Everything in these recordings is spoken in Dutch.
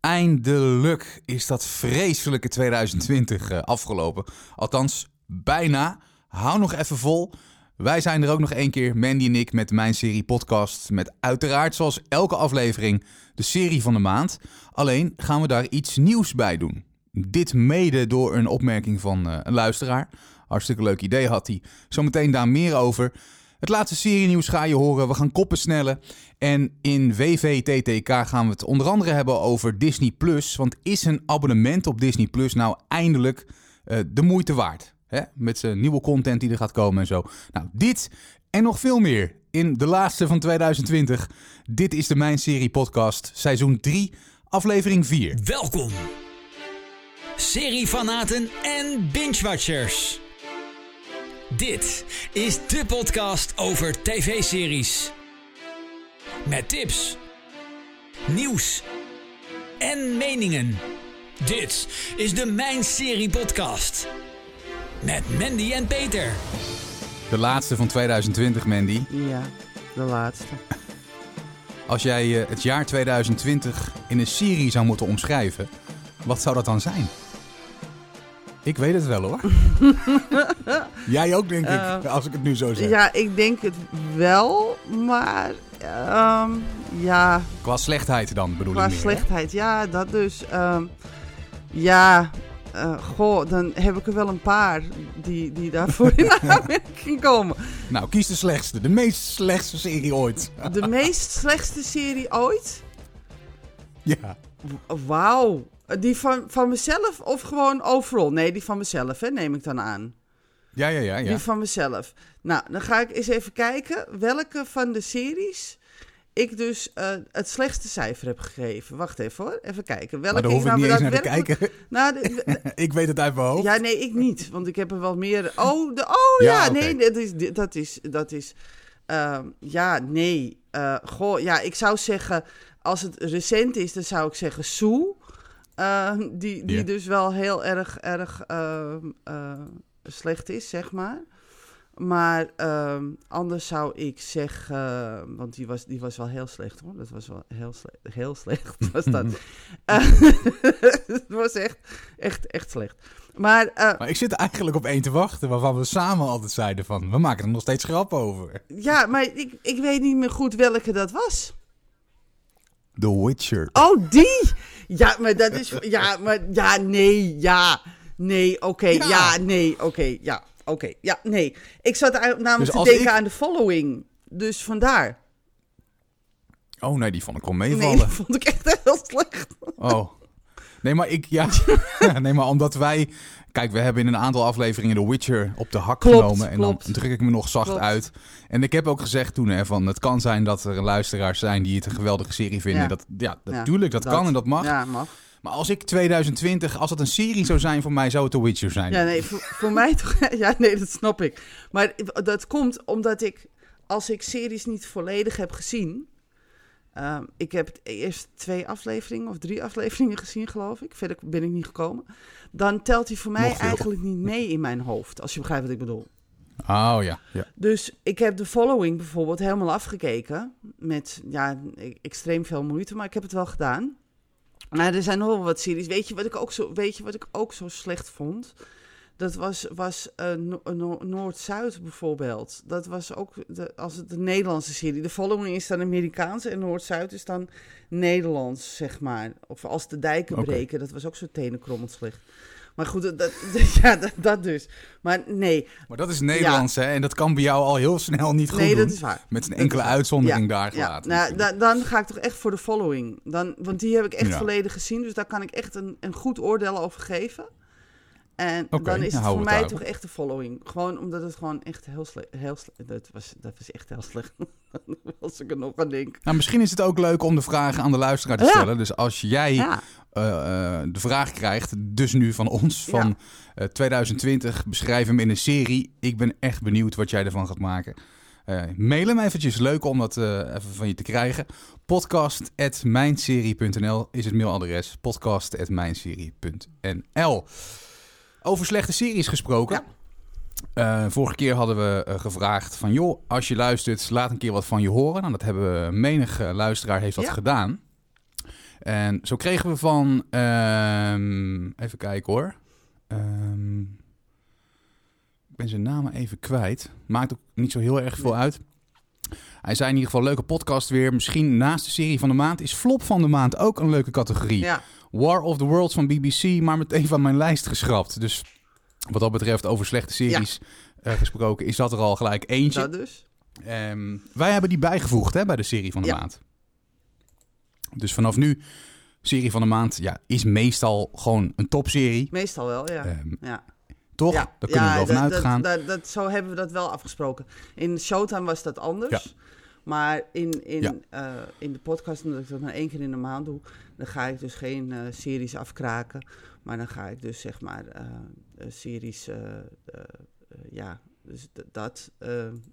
Eindelijk is dat vreselijke 2020 eh, afgelopen. Althans, bijna. Hou nog even vol. Wij zijn er ook nog één keer, Mandy en ik, met mijn serie podcast. Met uiteraard, zoals elke aflevering, de serie van de maand. Alleen gaan we daar iets nieuws bij doen. Dit mede door een opmerking van uh, een luisteraar. Hartstikke leuk idee had hij. Zometeen daar meer over. Het laatste serie-nieuws ga je horen. We gaan koppen snellen. En in WVTTK gaan we het onder andere hebben over Disney Plus. Want is een abonnement op Disney Plus nou eindelijk uh, de moeite waard? Hè? Met zijn nieuwe content die er gaat komen en zo. Nou, dit en nog veel meer in de laatste van 2020. Dit is de Mijn Serie Podcast, seizoen 3, aflevering 4. Welkom, seriefanaten en binge-watchers. Dit is de podcast over tv-series. Met tips, nieuws en meningen. Dit is de Mijn Serie Podcast. Met Mandy en Peter. De laatste van 2020, Mandy. Ja, de laatste. Als jij uh, het jaar 2020 in een serie zou moeten omschrijven, wat zou dat dan zijn? Ik weet het wel hoor. Jij ook, denk ik, uh, als ik het nu zo zeg. Ja, ik denk het wel, maar um, ja. Qua slechtheid dan bedoel Qua ik meer, slechtheid, hè? ja, dat dus. Um, ja, uh, goh, dan heb ik er wel een paar die, die daarvoor in aanmerking komen. Nou, kies de slechtste. De meest slechtste serie ooit. De meest slechtste serie ooit? Ja. Wauw. Die van, van mezelf of gewoon overal? Nee, die van mezelf, hè, neem ik dan aan. Ja, ja, ja, ja. Die van mezelf. Nou, dan ga ik eens even kijken welke van de series ik dus uh, het slechtste cijfer heb gegeven. Wacht even hoor, even kijken. Welke maar daar hoef ik nou niet eens naar te kijken. Nou, de, ik weet het uit mijn hoofd. Ja, nee, ik niet. Want ik heb er wel meer... Oh, de, oh ja, ja okay. nee, dat is... Dat is, dat is uh, ja, nee. Uh, goh, ja, ik zou zeggen... Als het recent is, dan zou ik zeggen Sue. Uh, die die yeah. dus wel heel erg, erg slecht is, zeg maar. Maar anders zou ik zeggen, want die was, die was wel heel slecht hoor. Dat was wel heel, sle heel slecht. Was dat. Het was echt, echt, echt slecht. Maar, uh, maar ik zit eigenlijk op één te wachten waarvan we samen altijd zeiden van, we maken er nog steeds grap over. Ja, maar ik, ik weet niet meer goed welke dat was. The Witcher. Oh, die! Ja, maar dat is, ja, maar, ja, nee, ja. Nee, oké, okay, ja. ja. nee, oké, okay, ja. Oké, okay, ja, nee. Ik zat namelijk dus te denken ik... aan de following. Dus vandaar. Oh nee, die vond ik wel meevallen. Nee, die vond ik echt heel slecht. Oh. Nee, maar ik, ja. nee, maar omdat wij... Kijk, we hebben in een aantal afleveringen The Witcher op de hak klopt, genomen. En klopt. dan druk ik me nog zacht klopt. uit. En ik heb ook gezegd toen, hè, van het kan zijn dat er luisteraars zijn die het een geweldige serie vinden. Ja. Dat, ja, natuurlijk, dat, dat kan en dat mag. Ja, mag. Maar als ik 2020, als het een serie zou zijn voor mij, zou het The Witcher zijn. Ja, nee, voor, voor mij toch. Ja, nee, dat snap ik. Maar dat komt omdat ik, als ik series niet volledig heb gezien. Um, ik heb eerst twee afleveringen of drie afleveringen gezien, geloof ik. Verder ben ik niet gekomen. Dan telt hij voor mij eigenlijk niet mee in mijn hoofd, als je begrijpt wat ik bedoel. Oh ja, ja. Dus ik heb de following bijvoorbeeld helemaal afgekeken. Met ja, extreem veel moeite, maar ik heb het wel gedaan. Maar er zijn nog wel wat series. Weet je wat ik ook zo, weet je wat ik ook zo slecht vond? Dat was, was uh, no no Noord-Zuid bijvoorbeeld. Dat was ook de, als het de Nederlandse serie. De Following is dan Amerikaans en Noord-Zuid is dan Nederlands, zeg maar. Of als de dijken okay. breken. Dat was ook zo tenenkrommend slecht. Maar goed, dat, dat, ja, dat, dat, dus. Maar nee. Maar dat is Nederlands, ja. hè? En dat kan bij jou al heel snel niet goed nee, doen. dat is waar. Met een enkele uitzondering ja, daar gelaten. Ja. Nou, da, dan ga ik toch echt voor de following. Dan, want die heb ik echt volledig gezien. Dus daar kan ik echt een, een goed oordeel over geven. En okay, dan is het nou, voor het mij daarop. toch echt de following. Gewoon omdat het gewoon echt heel slecht... Heel sle dat, was, dat was echt heel slecht. als ik er nog aan denk. Nou, misschien is het ook leuk om de vragen aan de luisteraar te stellen. Dus als jij ja. uh, uh, de vraag krijgt, dus nu van ons, van uh, 2020, beschrijf hem in een serie. Ik ben echt benieuwd wat jij ervan gaat maken. Uh, mail hem eventjes, leuk om dat even van je te krijgen. Podcast.mijnserie.nl is het mailadres. Podcast.mijnserie.nl Over slechte series gesproken. Ja. Uh, vorige keer hadden we uh, gevraagd van... joh, als je luistert, laat een keer wat van je horen. Nou, dat hebben we... Menig luisteraar heeft dat ja. gedaan. En zo kregen we van, ehm, even kijken hoor. Ehm, ik ben zijn naam even kwijt. Maakt ook niet zo heel erg veel uit. Hij zei in ieder geval, leuke podcast weer. Misschien naast de serie van de maand is Flop van de maand ook een leuke categorie. Ja. War of the Worlds van BBC, maar meteen van mijn lijst geschrapt. Dus wat dat betreft over slechte series eh, gesproken, is dat er al gelijk eentje. Dat dus. Ehm, wij hebben die bijgevoegd hè, bij de serie van de Ja. maand. Dus vanaf nu, serie van de maand ja, is meestal gewoon een topserie. Meestal wel, ja. Ehm, ja. toch? Ja, Daar kunnen we wel van uitgaan. Dat- zo hebben we dat wel afgesproken. In Showtime was dat anders. Ja. Maar in, in, Ja. eh, in de podcast, omdat ik dat maar één keer in de maand doe, dan ga ik dus geen eh, series afkraken. Maar dan ga ik dus zeg maar eh, series, ja, dus dat,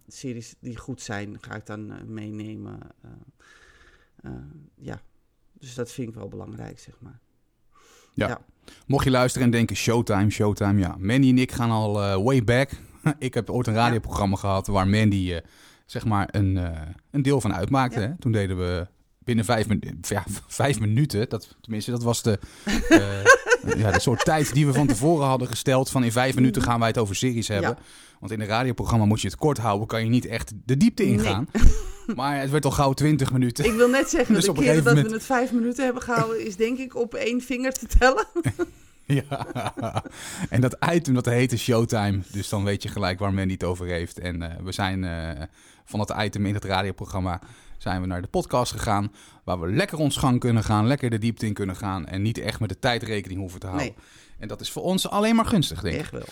series die goed zijn, ga ik dan meenemen. ja, dus dat vind ik wel belangrijk, zeg maar. Mocht je luisteren en denken, Showtime, Showtime. Ja, Mandy en ik gaan al way back. ik heb ooit een radioprogramma gehad waar Mandy zeg maar een, eh, een deel van uitmaakte. Ja. Hè? Toen deden we binnen vijf, min- ja, vijf minuten, dat, tenminste dat was de, eh, ja, de soort tijd die we van tevoren hadden gesteld. Van in vijf minuten gaan wij het over series hebben. Ja. Want in een radioprogramma moet je het kort houden, kan je niet echt de diepte Nee. ingaan. Maar het werd al gauw twintig minuten. Ik wil net zeggen, Dus de keer dat we het vijf minuten hebben gehouden, is denk ik op één vinger te tellen. Ja, en dat item dat heette Showtime. Dus dan weet je gelijk waar Mandy het over heeft. En eh, we zijn van dat item in het radioprogramma zijn we naar de podcast gegaan. Waar we lekker ons gang kunnen gaan, lekker de diepte in kunnen gaan. En niet echt met de tijd rekening hoeven te houden. Nee. En dat is voor ons alleen maar gunstig, denk ik. Echt wel.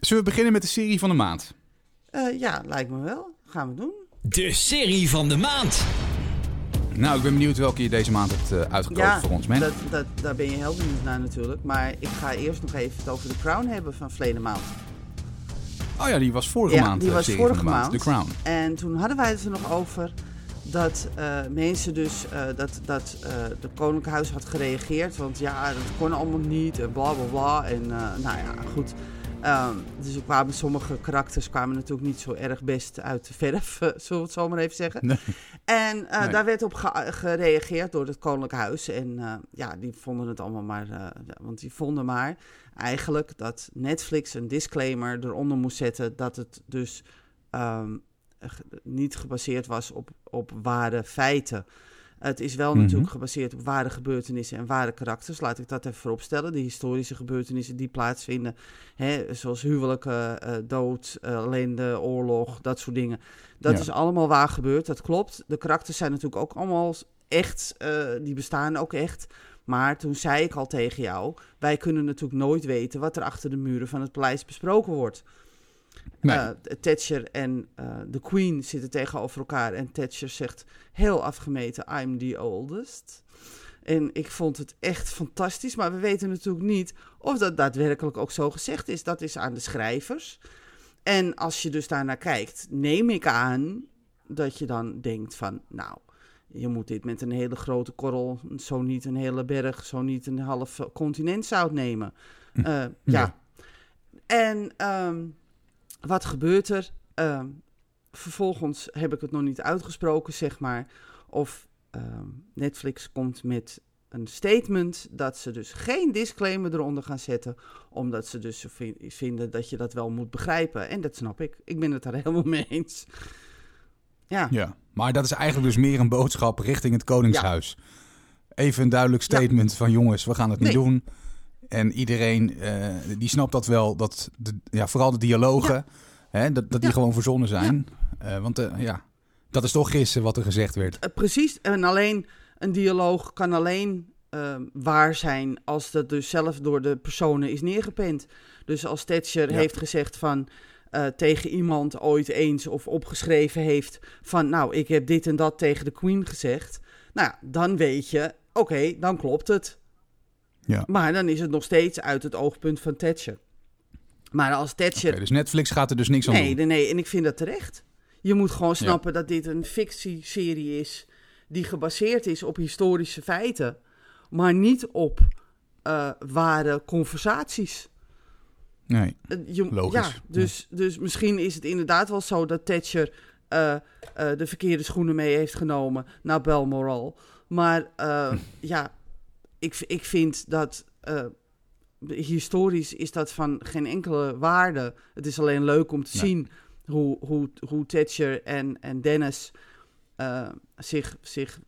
Zullen we beginnen met de serie van de maand? Eh, ja, lijkt me wel. Gaan we doen. De serie van de maand. Nou, ik ben benieuwd welke je deze maand hebt eh, uitgekozen ja, voor ons, man. dat, dat, daar ben je heel benieuwd naar natuurlijk. Maar ik ga eerst nog even het over de Crown hebben van verleden maand. Oh ja, die was vorige Ja, maand. die eh, was vorige maand. The Crown. En toen hadden wij het er nog over dat eh, mensen dus, eh, dat, dat eh de Koninklijk Huis had gereageerd. Want ja, dat kon allemaal niet en bla bla bla. En nou ja, goed. Ehm, dus er kwamen sommige karakters kwamen natuurlijk niet zo erg best uit de verf, eh, zullen we het zo maar even zeggen. Nee. En eh, Nee. daar werd op ge- gereageerd door het Koninklijk Huis. En eh, ja, die vonden het allemaal maar. eh, want die vonden maar eigenlijk dat Netflix een disclaimer eronder moest zetten. dat het dus ehm, niet gebaseerd was op, op ware feiten. Het is wel Mhm. natuurlijk gebaseerd op ware gebeurtenissen en ware karakters. Laat ik dat even vooropstellen. De historische gebeurtenissen die plaatsvinden, hè, zoals huwelijken, eh, dood, ellende, oorlog, dat soort dingen. Dat Ja. is allemaal waar gebeurd, dat klopt. De karakters zijn natuurlijk ook allemaal echt, eh, die bestaan ook echt. Maar toen zei ik al tegen jou, wij kunnen natuurlijk nooit weten wat er achter de muren van het paleis besproken wordt. Nee. Eh, Thatcher en eh, de Queen zitten tegenover elkaar. En Thatcher zegt heel afgemeten: I'm the oldest. En ik vond het echt fantastisch. Maar we weten natuurlijk niet of dat daadwerkelijk ook zo gezegd is. Dat is aan de schrijvers. En als je dus daarnaar kijkt, neem ik aan dat je dan denkt van, nou, je moet dit met een hele grote korrel, zo niet een hele berg, zo niet een half continent zout nemen. Eh, ja. Ja. En ehm, wat gebeurt er? Ehm, vervolgens heb ik het nog niet uitgesproken, zeg maar. Of ehm, Netflix komt met een statement dat ze dus geen disclaimer eronder gaan zetten, omdat ze dus vinden dat je dat wel moet begrijpen. En dat snap ik. Ik ben het daar helemaal mee eens. Ja, Ja, maar dat is eigenlijk dus meer een boodschap richting het Koningshuis. Even een duidelijk statement van jongens, we gaan het niet doen. En iedereen eh, die snapt dat wel, dat de, ja, vooral de dialogen, hè, dat, dat die Ja. gewoon verzonnen zijn. Eh, want eh, ja, dat is toch gissen wat er gezegd werd. Precies. En alleen een dialoog kan alleen ehm, waar zijn als dat dus zelf door de personen is neergepend. Dus als Thatcher heeft gezegd van tegen iemand ooit eens of opgeschreven heeft van nou ik heb dit en dat tegen de Queen gezegd. Nou dan weet je, oké, dan klopt het. Ja. Maar dan is het nog steeds uit het oogpunt van Thatcher. Maar als Thatcher dus Netflix gaat er dus niks aan Nee, doen. nee, nee, en ik vind dat terecht. Je moet gewoon snappen dat dit een fictieserie is die gebaseerd is op historische feiten, maar niet op eh, ware conversaties. Nee. Eh, Je, Logisch, Ja, dus, dus misschien is het inderdaad wel zo dat Thatcher eh, de verkeerde schoenen mee heeft genomen naar Balmoral. Maar uh, ja, ik, ik vind dat uh, historisch is dat van geen enkele waarde. Het is alleen leuk om te zien hoe, hoe, hoe Thatcher en, en Dennis uh, zich, zich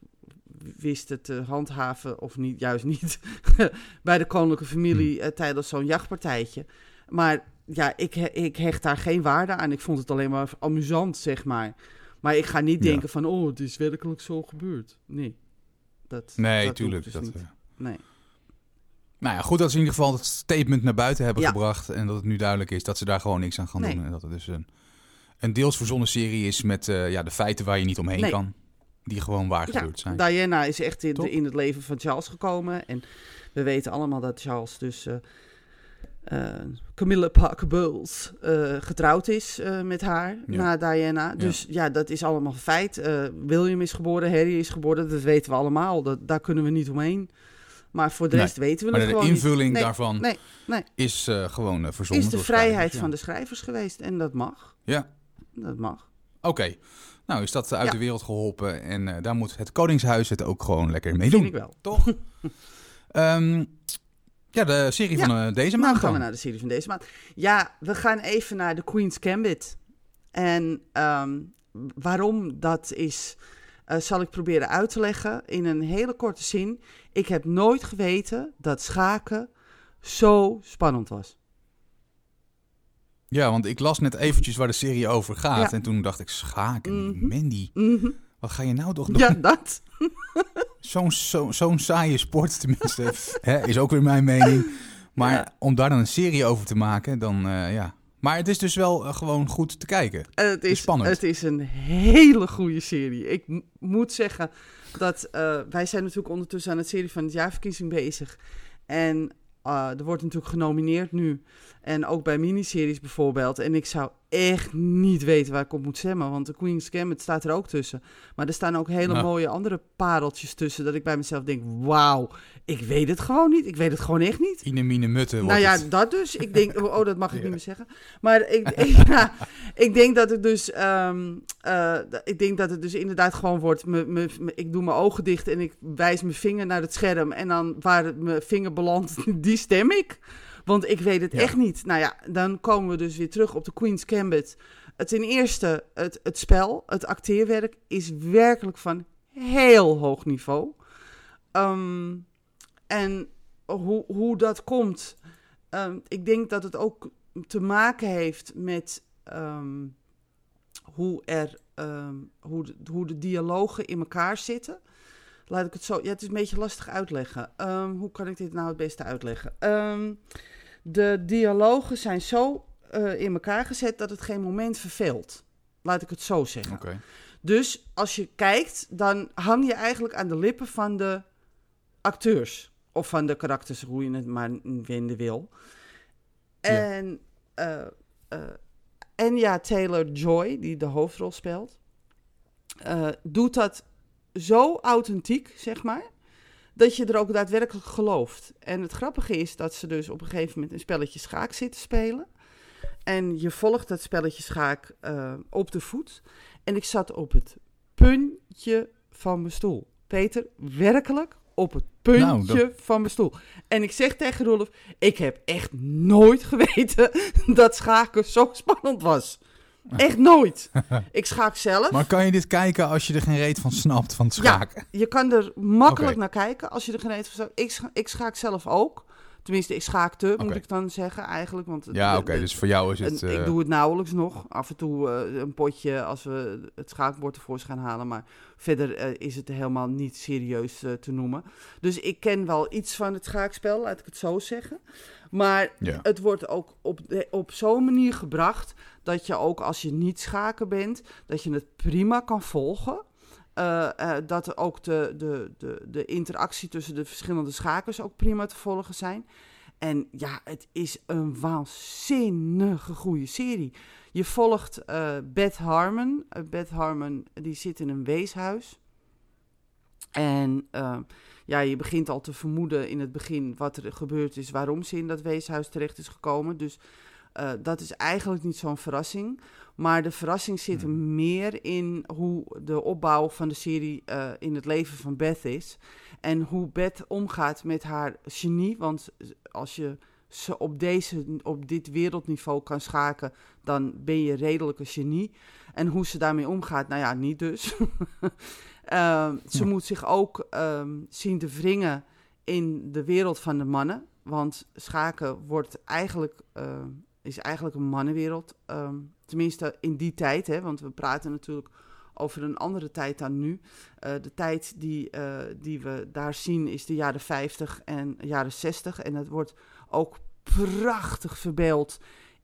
wisten te handhaven, of niet, juist niet, bij de koninklijke familie hm. tijdens zo'n jachtpartijtje. Maar ja, ik, ik hecht daar geen waarde aan. Ik vond het alleen maar amusant, zeg maar. Maar ik ga niet denken van, oh, het is werkelijk zo gebeurd. Nee. Dat, nee, dat tuurlijk. Dus dat, niet. Nee. Nou ja, goed dat ze in ieder geval het statement naar buiten hebben gebracht. En dat het nu duidelijk is dat ze daar gewoon niks aan gaan doen. En dat het dus een, een deels verzonnen serie is met uh, ja, de feiten waar je niet omheen nee. kan. Die gewoon waar gebeurd zijn. Diana is echt in, in, het leven van Charles gekomen. En we weten allemaal dat Charles dus... Uh, uh, Camilla Parker Bowles uh, getrouwd is uh, met haar ja. na Diana. Dus ja. ja. dat is allemaal feit. William is geboren, Harry is geboren, dat weten we allemaal. Dat, daar kunnen we niet omheen. Maar voor de rest nee. weten we maar het de gewoon invulling nee, daarvan nee, is gewoon uh, verzonnen. Is de vrijheid van de schrijvers geweest en dat mag. Ja. Dat mag. Oké. Okay. Nou, is dat uit ja. de wereld geholpen en uh, daar moet het Koningshuis het ook gewoon lekker mee doen. Vind ik wel. Toch? um, ja, de serie ja. van deze nou, maand. gaan we naar de serie van deze maand. Ja, we gaan even naar de Queen's Gambit. En um, waarom dat is, zal ik proberen uit te leggen in een hele korte zin. Ik heb nooit geweten dat schaken zo spannend was. Ja, want ik las net eventjes waar de serie over gaat. Ja. En toen dacht ik, schaken, mm -hmm. Mandy. Mm -hmm. Wat ga je nou toch doen? Ja, dat. Zo'n zo, zo saaie sport, tenminste, hè, is ook weer mijn mening. Maar ja. om daar dan een serie over te maken, dan uh, ja. Maar het is dus wel uh, gewoon goed te kijken. Uh, het, is, spannend. Het is een hele goede serie. Ik moet zeggen dat wij zijn natuurlijk ondertussen aan het serie van het jaarverkiezing bezig. En uh, er wordt natuurlijk genomineerd nu. En ook bij miniseries bijvoorbeeld. En ik zou echt niet weten waar ik op moet stemmen. Want de Queen's Gambit staat er ook tussen. Maar er staan ook hele Nou. mooie andere pareltjes tussen. Dat ik bij mezelf denk, wauw, ik weet het gewoon niet. Ik weet het gewoon echt niet. Inemine Mutten Nou ja, het. dat dus. Ik denk, oh, dat mag ik niet meer zeggen. Maar ik, ik, ja, ik denk dat het dus, um, uh, ik denk dat het dus inderdaad gewoon wordt. Me, me, me, ik doe mijn ogen dicht en ik wijs mijn vinger naar het scherm. En dan waar het mijn vinger belandt, die stem ik. Want ik weet het Ja. echt niet. Nou ja, dan komen we dus weer terug op de Queen's Gambit. Het ten eerste, het, het spel, het acteerwerk is werkelijk van heel hoog niveau. Ehm, en hoe, hoe dat komt, ehm, ik denk dat het ook te maken heeft met ehm, hoe, er, hoe, de, hoe de dialogen in elkaar zitten. Laat ik het zo. Ja, het is een beetje lastig uitleggen. Hoe kan ik dit nou het beste uitleggen? De dialogen zijn zo eh, in elkaar gezet dat het geen moment verveelt. Laat ik het zo zeggen. Dus als je kijkt, dan hang je eigenlijk aan de lippen van de acteurs. Of van de karakters, hoe je het maar vinden wil. Ja. En eh eh Anya Taylor-Joy, die de hoofdrol speelt, doet dat zo authentiek, zeg maar, dat je er ook daadwerkelijk gelooft. En het grappige is dat ze dus op een gegeven moment een spelletje schaak zitten spelen. En je volgt dat spelletje schaak eh, op de voet. En ik zat op het puntje van mijn stoel. Peter, werkelijk op het puntje Nou, dat- van mijn stoel. En ik zeg tegen Rolf, ik heb echt nooit geweten dat schaken zo spannend was. Echt nooit. Ik schaak zelf. Maar kan je dit kijken als je er geen reet van snapt van het schaken? Je kan er makkelijk naar kijken als je er geen eten van Ik, scha ik schaak zelf ook. Tenminste, ik schaakte, moet Oké. ik dan zeggen eigenlijk. Want Ja, oké. dus voor jou is het... en eh, ik doe het nauwelijks nog. Af en toe eh, een potje als we het schaakbord tevoorschijn halen. Maar verder eh, is het helemaal niet serieus te noemen. Dus ik ken wel iets van het schaakspel, laat ik het zo zeggen. Maar Ja. het wordt ook op, de- op zo'n manier gebracht dat je ook als je niet schaken bent, dat je het prima kan volgen. Eh, eh, dat er ook de, de, de, de interactie tussen de verschillende schakers ook prima te volgen zijn. En ja, het is een waanzinnige goede serie. Je volgt eh Beth Harmon. Beth Harmon die zit in een weeshuis. En ja, je begint al te vermoeden in het begin wat er gebeurd is, waarom ze in dat weeshuis terecht is gekomen. Dus dat is eigenlijk niet zo'n verrassing. Maar de verrassing zit er hmm. meer in hoe de opbouw van de serie in het leven van Beth is. En hoe Beth omgaat met haar genie. Want als je ze op, deze, op dit wereldniveau kan schaken, dan ben je redelijk een genie. En hoe ze daarmee omgaat, nou ja, niet dus. Ehm, ze moet zich ook ehm, zien te wringen in de wereld van de mannen. Want schaken wordt eigenlijk, uh, is eigenlijk een mannenwereld. tenminste in die tijd, hè, want we praten natuurlijk over een andere tijd dan nu. Uh, de tijd die, uh, die we daar zien is de jaren 50 en jaren 60. En het wordt ook prachtig verbeeld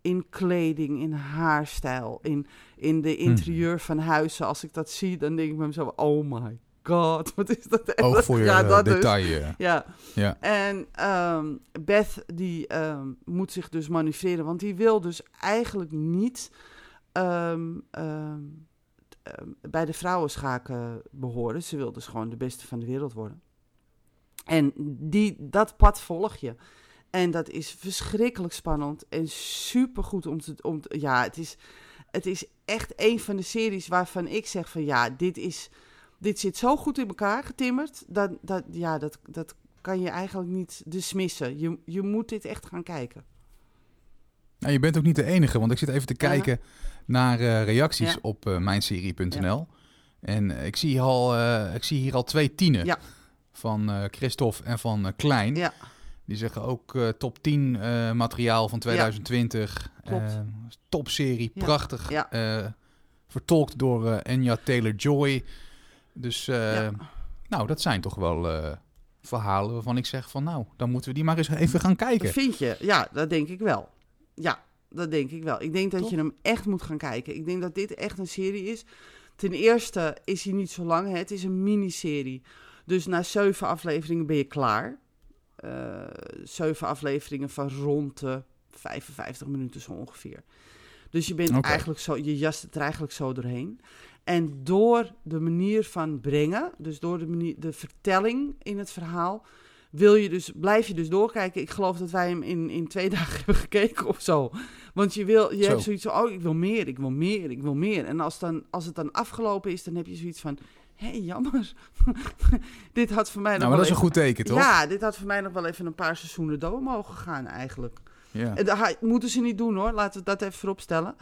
in kleding, in haarstijl, in, in de hmm. interieur van huizen. Als ik dat zie, dan denk ik bij mezelf, oh my god, wat is dat? Ook voor je ja, dat detail. Dus. Ja. ja. En um, Beth, die um, moet zich dus manoeuvreren, want die wil dus eigenlijk niet um, bij de vrouwenschaken behoren. Ze wil dus gewoon de beste van de wereld worden. En die, dat pad volg je. En dat is verschrikkelijk spannend en supergoed om te... Om ja, het is, het is echt een van de series waarvan ik zeg van... Ja, dit, is, dit zit zo goed in elkaar getimmerd. Dat, dat, ja, dat, dat kan je eigenlijk niet dismissen. Je, je moet dit echt gaan kijken. Nou, je bent ook niet de enige, want ik zit even te kijken naar uh, reacties op uh, mijnserie.nl. En ik zie, al, uh, ik zie hier al twee tienen. Van Christophe en van Klein. Ja. Die zeggen ook uh, top 10 uh, eh, materiaal van 2020. Ja, uh, topserie, ja. prachtig. Ja. vertolkt door Enya Taylor-Joy. Dus nou, dat zijn toch wel verhalen waarvan ik zeg van nou, dan moeten we die maar eens even gaan kijken. Dat vind je? Ja, dat denk ik wel. Ja, dat denk ik wel. Ik denk dat je hem echt moet gaan kijken. Ik denk dat dit echt een serie is. Ten eerste is hij niet zo lang. Hè? Het is een miniserie. Dus na zeven afleveringen ben je klaar. Uh, zeven afleveringen van rond de 55 minuten zo ongeveer. Dus je bent eigenlijk zo, je jast het er eigenlijk zo doorheen. En door de manier van brengen, dus door de, manier, de vertelling in het verhaal, wil je dus, blijf je dus doorkijken. Ik geloof dat wij hem in, in twee dagen hebben gekeken of zo. Want je, wil, je hebt zoiets van, oh, ik wil meer, ik wil meer, ik wil meer. En als, dan, als het dan afgelopen is, dan heb je zoiets van, hé, hey, jammer. dit had voor mij nog nou, maar dat is een goed teken, toch? Ja, dit had voor mij nog wel even een paar seizoenen door mogen gaan, eigenlijk. Ja. Dat moeten ze niet doen, hoor. Laten we dat even vooropstellen.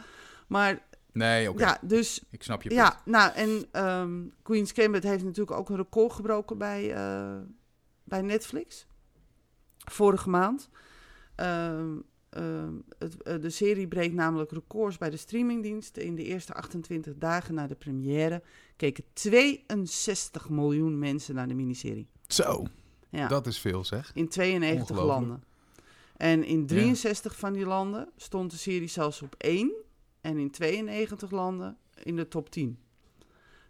Maar... Nee, oké. Ja, dus... Ik snap je Ja, nou, en um, Queen's Gambit heeft natuurlijk ook een record gebroken bij, uh, bij Netflix. Vorige maand. Um, Ehm, het, eh, de serie breekt namelijk records bij de streamingdienst. In de eerste 28 dagen na de première keken 62 miljoen mensen naar de miniserie. Zo, ja. dat is veel zeg. In 92 landen. En in 63 van die landen stond de serie zelfs op 1. En in 92 landen in de top 10.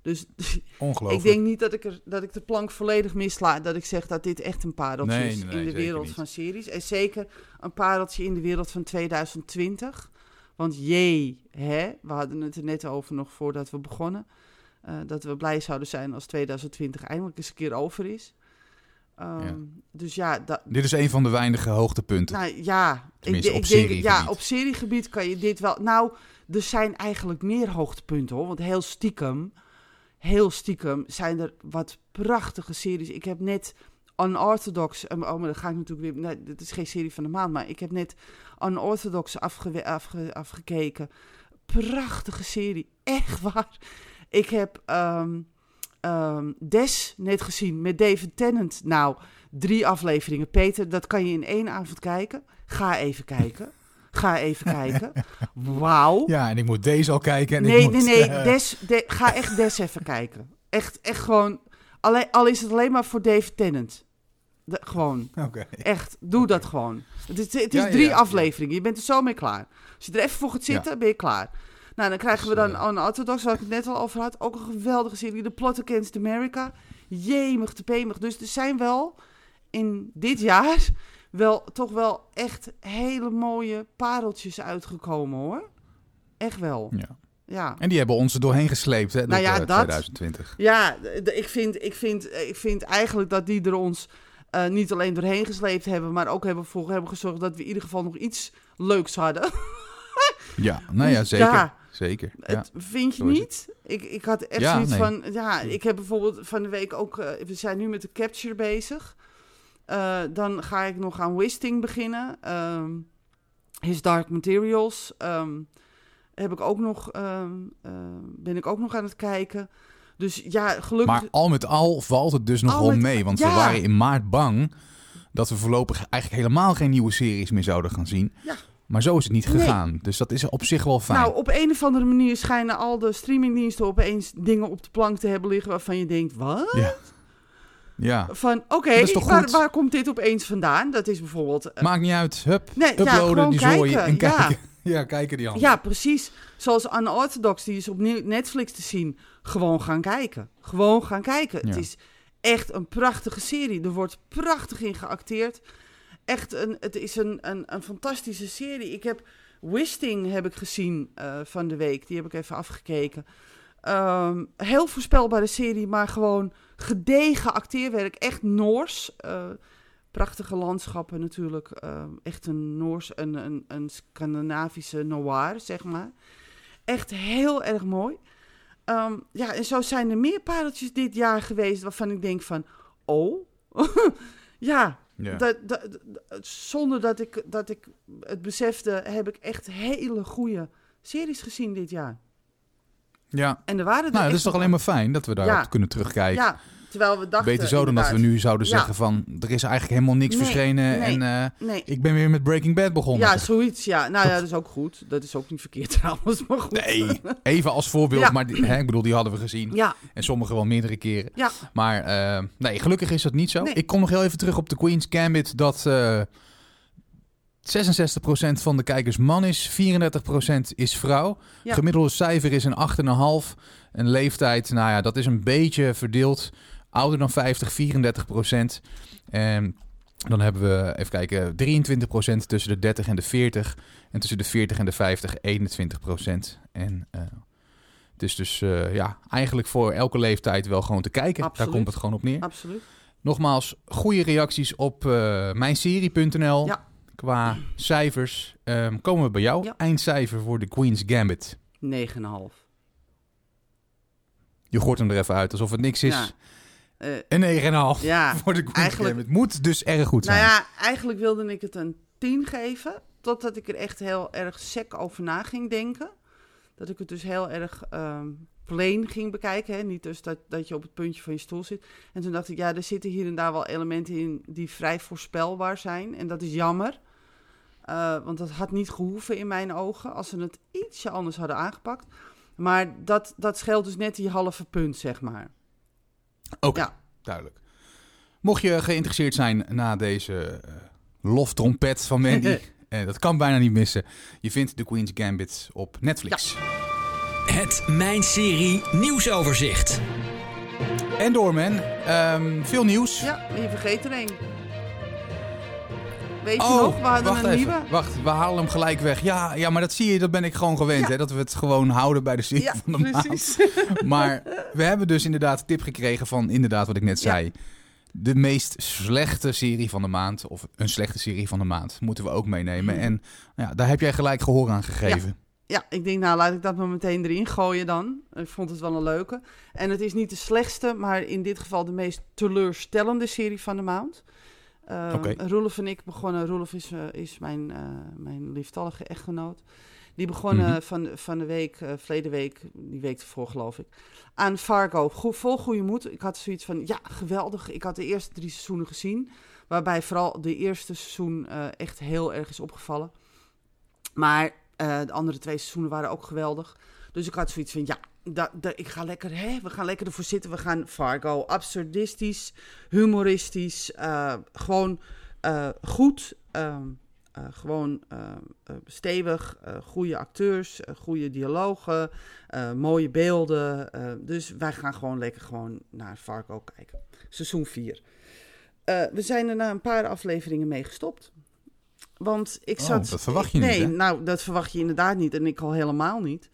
Dus ik denk niet dat ik, er, dat ik de plank volledig misla. Dat ik zeg dat dit echt een pareltje is in de wereld van series. En zeker een pareltje in de wereld van 2020. Want jee, hè, we hadden het er net over nog voordat we begonnen. Uh, dat we blij zouden zijn als 2020 eindelijk eens een keer over is. Um, Dus ja, dit is een van de weinige hoogtepunten. Nou ja, ik, ik denk, ja, op seriegebied kan je dit wel. Nou, er zijn eigenlijk meer hoogtepunten hoor. Want heel stiekem heel stiekem zijn er wat prachtige series. Ik heb net Unorthodox, oh maar dan ga ik natuurlijk weer, nee, dit is geen serie van de maand, maar ik heb net Unorthodox afge, afge, afgekeken. Prachtige serie, echt waar. Ik heb um, um, Des net gezien met David Tennant. Nou, drie afleveringen. Peter, dat kan je in één avond kijken. Ga even kijken. Ga even kijken. Wauw. Ja, en ik moet deze al kijken. En nee, ik moet, nee, nee, uh... Des, de, ga echt Des even kijken. Echt, echt gewoon. Alleen, al is het alleen maar voor Dave Tennant. De, gewoon. Okay. Echt, doe dat gewoon. Het is, het is drie afleveringen. Je bent er zo mee klaar. Als je er even voor gaat zitten, ben je klaar. Nou, dan krijgen we dan een orthodox, waar ik het net al over had. Ook een geweldige serie. The Plot Against America. Jemig te pemig. Dus er zijn wel in dit jaar wel toch wel echt hele mooie pareltjes uitgekomen hoor. Echt wel. Ja. Ja. En die hebben ons er doorheen gesleept, hè, nou ja, dat, 2020. Ja, ik vind, ik, vind, ik vind eigenlijk dat die er ons uh, niet alleen doorheen gesleept hebben, maar ook hebben voor hebben gezorgd dat we in ieder geval nog iets leuks hadden. Ja, nou ja, zeker. Ja, zeker. Ja. Het, vind je niet? Ik, ik had echt ja, zoiets van... Ja, ik heb bijvoorbeeld van de week ook... Uh, we zijn nu met de capture bezig. Uh, dan ga ik nog aan Wisting beginnen. Um, His Dark Materials. Um, heb ik ook nog, um, ben ik ook nog aan het kijken. Dus ja, gelukkig... Maar al met al valt het dus nog wel mee. Want we waren in maart bang dat we voorlopig eigenlijk helemaal geen nieuwe series meer zouden gaan zien. Ja. Maar zo is het niet gegaan. Dus dat is op zich wel fijn. Nou, op een of andere manier schijnen al de streamingdiensten opeens dingen op de plank te hebben liggen waarvan je denkt, wat? Ja. Ja. Van oké, waar, waar, komt dit opeens vandaan? Dat is bijvoorbeeld. Uh... Maakt niet uit. Hup, nee, uploaden die zooi en kijken. Ja. kijken die anderen. Ja, precies. Zoals Unorthodox, die is op Netflix te zien. Gewoon gaan kijken. Gewoon gaan kijken. Het is echt een prachtige serie. Er wordt prachtig in geacteerd. Echt, een, het is een, een, een fantastische serie. Ik heb Wisting heb ik gezien uh, van de week. Die heb ik even afgekeken. Um, heel voorspelbare serie, maar gewoon gedegen acteerwerk. Echt Noors. Uh, prachtige landschappen natuurlijk. Uh, echt een Noors, een, een, een Scandinavische noir, zeg maar. Echt heel erg mooi. Um, ja, en zo zijn er meer pareltjes dit jaar geweest waarvan ik denk van... Oh, ja, Dat, dat, zonder dat ik, dat ik het besefte, heb ik echt hele goede series gezien dit jaar. Ja. En er waren er nou, dat is toch alleen maar fijn dat we daarop kunnen terugkijken. Ja, terwijl we dachten... Beter zo dan dat we nu zouden zeggen van... er is eigenlijk helemaal niks verschenen en uh, ik ben weer met Breaking Bad begonnen. Ja, zoiets, ja. Nou ja, dat is ook goed. Dat is ook niet verkeerd trouwens, maar goed. Nee, even als voorbeeld, maar die, hè, ik bedoel, die hadden we gezien. Ja. En sommige wel meerdere keren. Ja. Maar uh, nee, gelukkig is dat niet zo. Ik kom nog heel even terug op de Queen's Gambit dat... Uh, 66% van de kijkers man is, 34% is vrouw. Gemiddelde cijfer is een 8,5. En leeftijd, nou ja, dat is een beetje verdeeld. Ouder dan 50, 34% En dan hebben we, even kijken, 23% tussen de 30 en de 40. En tussen de 40 en de 50, 21% En uh, het is dus uh, ja, eigenlijk voor elke leeftijd wel gewoon te kijken. Daar komt het gewoon op neer. Absoluut. Nogmaals, goede reacties op uh, mijnserie.nl. Ja qua cijfers. Um, komen we bij jou. Eindcijfer voor de Queen's Gambit. 9,5. Je gooit hem er even uit, alsof het niks is. Ja. Uh, een 9,5 ja, voor de Queen's Gambit. Moet dus erg goed zijn. Nou ja, eigenlijk wilde ik het een 10 geven. Totdat ik er echt heel erg sec over na ging denken. Dat ik het dus heel erg um, plain ging bekijken. Hè? Niet dus dat, dat je op het puntje van je stoel zit. En toen dacht ik, ja, er zitten hier en daar wel elementen in die vrij voorspelbaar zijn. En dat is jammer. Uh, want dat had niet gehoeven in mijn ogen als ze het ietsje anders hadden aangepakt. Maar dat, dat scheelt dus net die halve punt, zeg maar. Oké, ja. duidelijk. Mocht je geïnteresseerd zijn na deze uh, loftrompet van Mandy, uh, dat kan bijna niet missen. Je vindt The Queen's Gambit op Netflix. Ja. Het Mijn Serie Nieuwsoverzicht. En door, man. Um, veel nieuws. Ja, je vergeet er één. Weet je oh, nog? We hadden een even. nieuwe. Wacht, we halen hem gelijk weg. Ja, ja, maar dat zie je, dat ben ik gewoon gewend. Hè, dat we het gewoon houden bij de serie ja, van de precies. maand. Maar we hebben dus inderdaad een tip gekregen van inderdaad wat ik net zei. De meest slechte serie van de maand, of een slechte serie van de maand, moeten we ook meenemen. En ja, daar heb jij gelijk gehoor aan gegeven. Ja, ik denk, nou laat ik dat maar meteen erin gooien dan. Ik vond het wel een leuke. En het is niet de slechtste, maar in dit geval de meest teleurstellende serie van de maand. Okay. Roelof en ik begonnen, Roelof is, uh, is mijn, uh, mijn lieftallige echtgenoot. Die begonnen mm -hmm. van, van de week, uh, verleden week, die week ervoor geloof ik, aan Fargo. Go vol goede moed. Ik had zoiets van, ja, geweldig. Ik had de eerste drie seizoenen gezien. Waarbij vooral de eerste seizoen echt heel erg is opgevallen. Maar de andere twee seizoenen waren ook geweldig. Dus ik had zoiets van, ja, dat, dat, ik ga lekker, hè, we gaan lekker ervoor zitten. We gaan Fargo, absurdistisch, humoristisch, uh, gewoon uh, goed, uh, gewoon stevig, goede acteurs, goede dialogen, mooie beelden. dus wij gaan gewoon lekker gewoon naar Fargo kijken. Seizoen 4. we zijn er na een paar afleveringen mee gestopt. Want ik oh, zat. dat verwacht je niet. Nee, nou, dat verwacht je inderdaad niet. En ik al helemaal niet.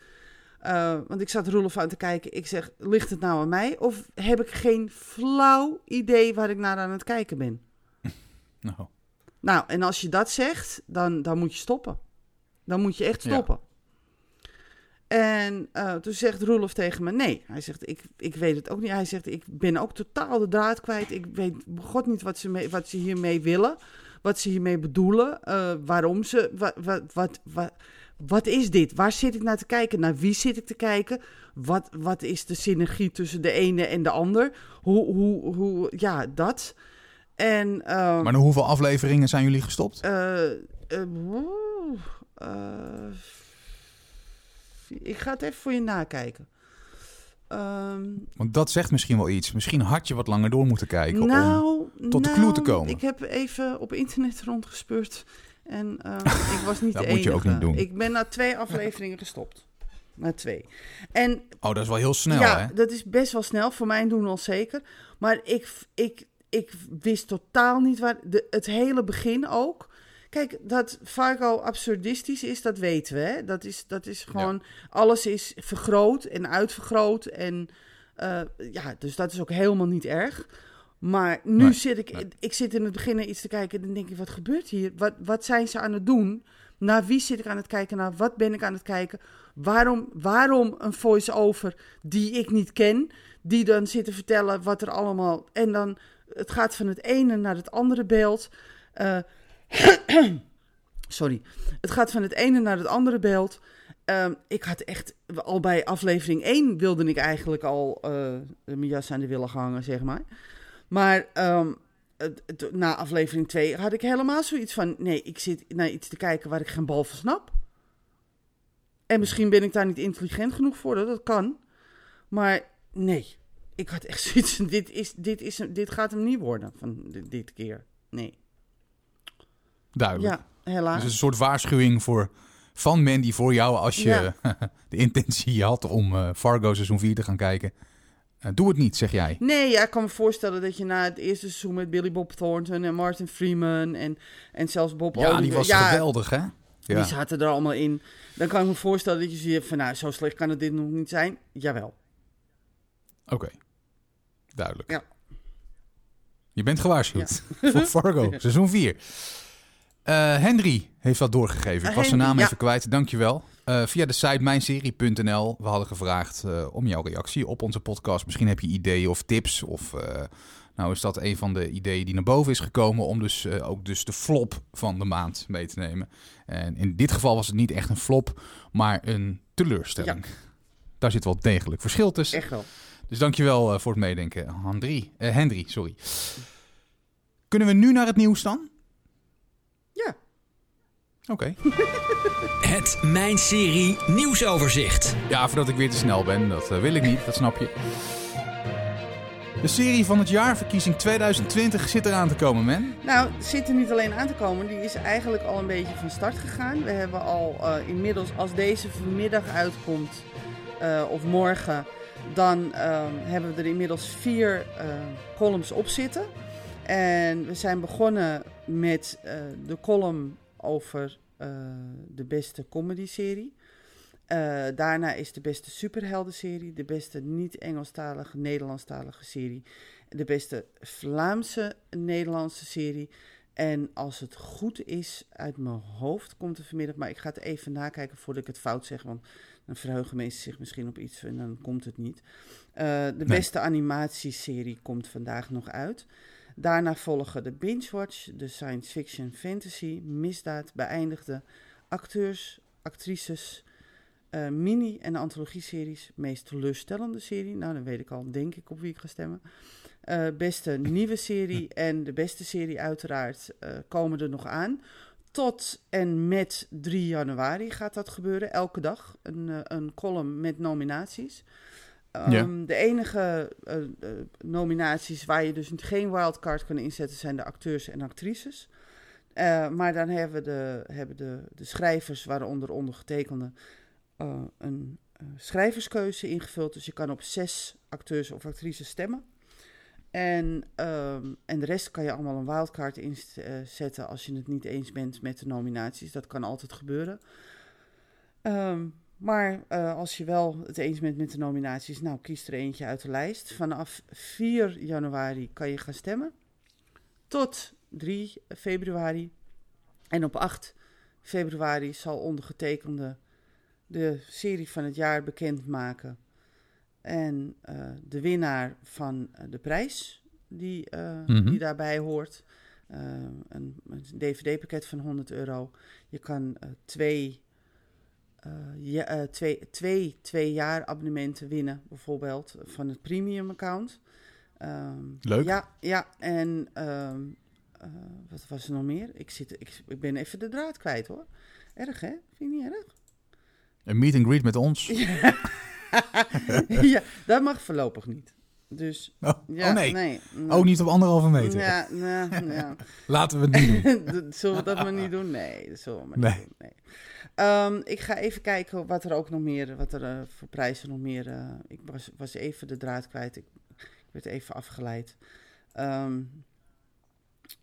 Uh, want ik zat Roelof aan te kijken. Ik zeg, ligt het nou aan mij? Of heb ik geen flauw idee waar ik naar aan het kijken ben? Nou. Nou, en als je dat zegt, dan, dan moet je stoppen. Dan moet je echt stoppen. En uh, toen zegt Roelof tegen me: Nee. Hij zegt: ik, ik weet het ook niet. Hij zegt: Ik ben ook totaal de draad kwijt. Ik weet god niet wat ze, mee, wat ze hiermee willen. Wat ze hiermee bedoelen. Uh, waarom ze. Wat, wat, wat, wat, wat is dit? Waar zit ik naar te kijken? Naar wie zit ik te kijken? Wat, wat is de synergie tussen de ene en de ander? Hoe, hoe, hoe ja, dat. En, uh, maar naar hoeveel afleveringen zijn jullie gestopt? Uh, ik ga het even voor je nakijken. Um, Want dat zegt misschien wel iets. Misschien had je wat langer door moeten kijken nou, om tot de clue te nou, komen. Ik heb even op internet rondgespeurd en uh, ik was niet dat de moet je ook niet doen. Ik ben na twee afleveringen gestopt. Na twee. En, oh, dat is wel heel snel, ja, hè? dat is best wel snel. Voor mij doen al zeker. Maar ik, ik, ik wist totaal niet waar... De, het hele begin ook Kijk, dat Fargo absurdistisch is, dat weten we. Hè? Dat, is, dat is gewoon, alles is vergroot en uitvergroot. En uh, ja, dus dat is ook helemaal niet erg. Maar nu nee, zit ik, nee. ik zit in het begin iets te kijken en dan denk ik, wat gebeurt hier? Wat, wat zijn ze aan het doen? Naar wie zit ik aan het kijken? Naar wat ben ik aan het kijken? Waarom, waarom een voice-over die ik niet ken, die dan zit te vertellen wat er allemaal... En dan, het gaat van het ene naar het andere beeld... Uh, Sorry. Het gaat van het ene naar het andere beeld. Um, ik had echt, al bij aflevering 1 wilde ik eigenlijk al uh, mijn jas aan de willen hangen, zeg maar. Maar um, het, het, na aflevering 2 had ik helemaal zoiets van: nee, ik zit naar iets te kijken waar ik geen bal van snap. En misschien ben ik daar niet intelligent genoeg voor, dat kan. Maar nee, ik had echt zoiets dit, is, dit, is, dit gaat hem niet worden van dit, dit keer. Nee. Duidelijk. Ja, helaas. Dus een soort waarschuwing voor, van Mandy voor jou als je ja. de intentie had om uh, Fargo seizoen 4 te gaan kijken. Uh, doe het niet, zeg jij. Nee, ja, ik kan me voorstellen dat je na het eerste seizoen met Billy Bob Thornton en Martin Freeman en, en zelfs Bob Ja, Oliver, die was ja, geweldig, hè? Ja. Die zaten er allemaal in. Dan kan ik me voorstellen dat je ziet van, nou, zo slecht kan het dit nog niet zijn. Jawel. Oké, okay. duidelijk. Ja. Je bent gewaarschuwd ja. voor Fargo, seizoen 4. Uh, Henry heeft dat doorgegeven. Ik was zijn naam even kwijt. Dankjewel. Uh, via de site mijnserie.nl. We hadden gevraagd uh, om jouw reactie op onze podcast. Misschien heb je ideeën of tips. Of uh, nou is dat een van de ideeën die naar boven is gekomen. Om dus ook dus de flop van de maand mee te nemen. En in dit geval was het niet echt een flop, maar een teleurstelling. Ja. Daar zit wel degelijk verschil tussen. Echt wel. Dus dankjewel voor het meedenken, Henry. Henry, sorry. Kunnen we nu naar het nieuws dan? Ja. Oké. Okay. Het Mijn Serie nieuwsoverzicht. Ja, voordat ik weer te snel ben, dat uh, wil ik niet, dat snap je. De serie van het jaar, verkiezing 2020, zit eraan te komen, man. Nou, zit er niet alleen aan te komen, die is eigenlijk al een beetje van start gegaan. We hebben al uh, inmiddels, als deze vanmiddag uitkomt, uh, of morgen, dan hebben we er inmiddels vier columns op zitten. En we zijn begonnen met uh, de column over uh, de beste comedy-serie. Uh, daarna is de beste superhelden-serie, de beste niet-Engelstalige Nederlandstalige serie, de beste Vlaamse Nederlandse serie. En als het goed is, uit mijn hoofd komt er vanmiddag, maar ik ga het even nakijken voordat ik het fout zeg, want dan verheugen mensen zich misschien op iets en dan komt het niet. de nee. beste animatieserie komt vandaag nog uit. Daarna volgen de binge-watch, de science fiction, fantasy, misdaad, beëindigde acteurs, actrices, uh, mini- en antologie-series, meest teleurstellende serie. Nou, dan weet ik al, denk ik, op wie ik ga stemmen. Uh, beste nieuwe serie en de beste serie uiteraard uh, komen er nog aan. Tot en met 3 januari gaat dat gebeuren, elke dag. Een, een column met nominaties. Ja. De enige uh, uh, nominaties waar je dus geen wildcard kan inzetten zijn de acteurs en actrices. Uh, maar dan hebben, de, hebben de, de schrijvers, waaronder ondergetekende, een schrijverskeuze ingevuld. Dus je kan op zes acteurs of actrices stemmen. En, um, en de rest kan je allemaal een wildcard inzetten als je het niet eens bent met de nominaties. Dat kan altijd gebeuren. Um, maar uh, als je wel het eens bent met de nominaties, nou kies er eentje uit de lijst. Vanaf 4 januari kan je gaan stemmen. Tot 3 februari. En op 8 februari zal ondergetekende de serie van het jaar bekendmaken. En de winnaar van de prijs die, Mhm. die daarbij hoort. een, een DVD-pakket van 100 euro. Je kan twee, ja, twee, twee, twee jaar abonnementen winnen, bijvoorbeeld, van het premium account. Ehm, Leuk. Ja, ja en ehm, wat was er nog meer? Ik, zit, ik, ik ben even de draad kwijt hoor. Erg hè? Vind je niet erg? Een meet and greet met ons. ja, dat mag voorlopig niet. Dus, oh, ja, oh nee. nee. Ook niet op anderhalve meter. Ja, nou, ja. Laten we het niet doen. zullen we dat maar niet doen? Nee, dat zullen we maar Nee. niet doen. Nee. Ehm, ik ga even kijken wat er ook nog meer, wat er eh, voor prijzen nog meer. eh, ik was, was even de draad kwijt. Ik, ik werd even afgeleid. Ehm,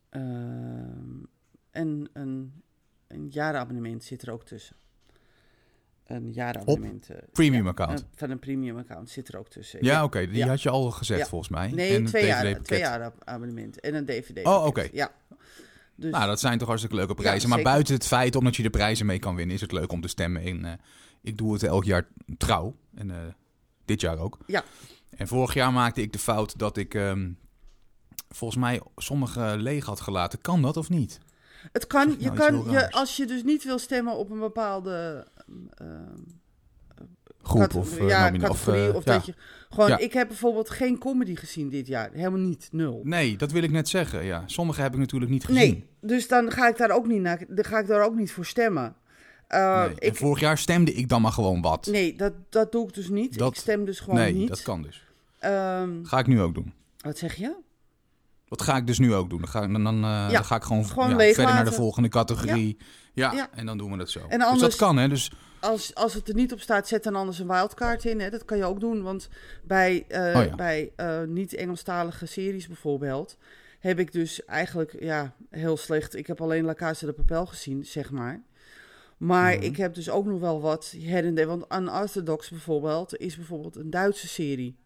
ehm, en een, een jaarabonnement zit er ook tussen. Een jaarabonnement. eh, Premium ja, account. van een premium account zit er ook tussen. Ja, oké. Die Ja. had je al gezegd volgens mij. Nee, En twee jaar, twee jaar ab- abonnement en een DVD. Oh, oké. Ja. Dus, Nou, dat zijn toch hartstikke leuke prijzen. Ja, maar buiten het feit omdat je de prijzen mee kan winnen, is het leuk om te stemmen. En eh, ik doe het elk jaar trouw. En eh, dit jaar ook. Ja. En vorig jaar maakte ik de fout dat ik ehm, volgens mij sommige leeg had gelaten. Kan dat of niet? Het kan, je nou kan, je, als je dus niet wil stemmen op een bepaalde ehm, Groep cate- of uh, ja, categorie. eh, Of, ja. dat je gewoon, Ja. ik heb bijvoorbeeld geen comedy gezien dit jaar. Helemaal niet, nul. Nee, dat wil ik net zeggen. Ja. Sommige heb ik natuurlijk niet gezien. Nee, dus dan ga ik daar ook niet, naar, dan ga ik daar ook niet voor stemmen. Uh, Nee. Ik, vorig jaar stemde ik dan maar gewoon wat. nee, dat, dat doe ik dus niet. Dat- ik stem dus gewoon nee, niet. dat kan dus. Ehm, Ga ik nu ook doen. wat zeg je? Dat ga ik dus nu ook doen. Dan ga, ik- dan, dan, eh, dan ga ik gewoon, ja, verder naar de volgende categorie. Ja, Ja. en dan doen we dat zo. En Dus anders- dat kan, hè? Dus Als, als het er niet op staat, zet dan anders een wildcard in. Hè? Dat kan je ook doen, want bij, eh, Oh ja. bij eh, niet-Engelstalige series bijvoorbeeld... heb ik dus eigenlijk, ja, heel slecht... Ik heb alleen La Casa de Papel gezien, zeg maar. Maar Mhm. ik heb dus ook nog wel wat her en der... Want Unorthodox bijvoorbeeld is bijvoorbeeld een Duitse serie.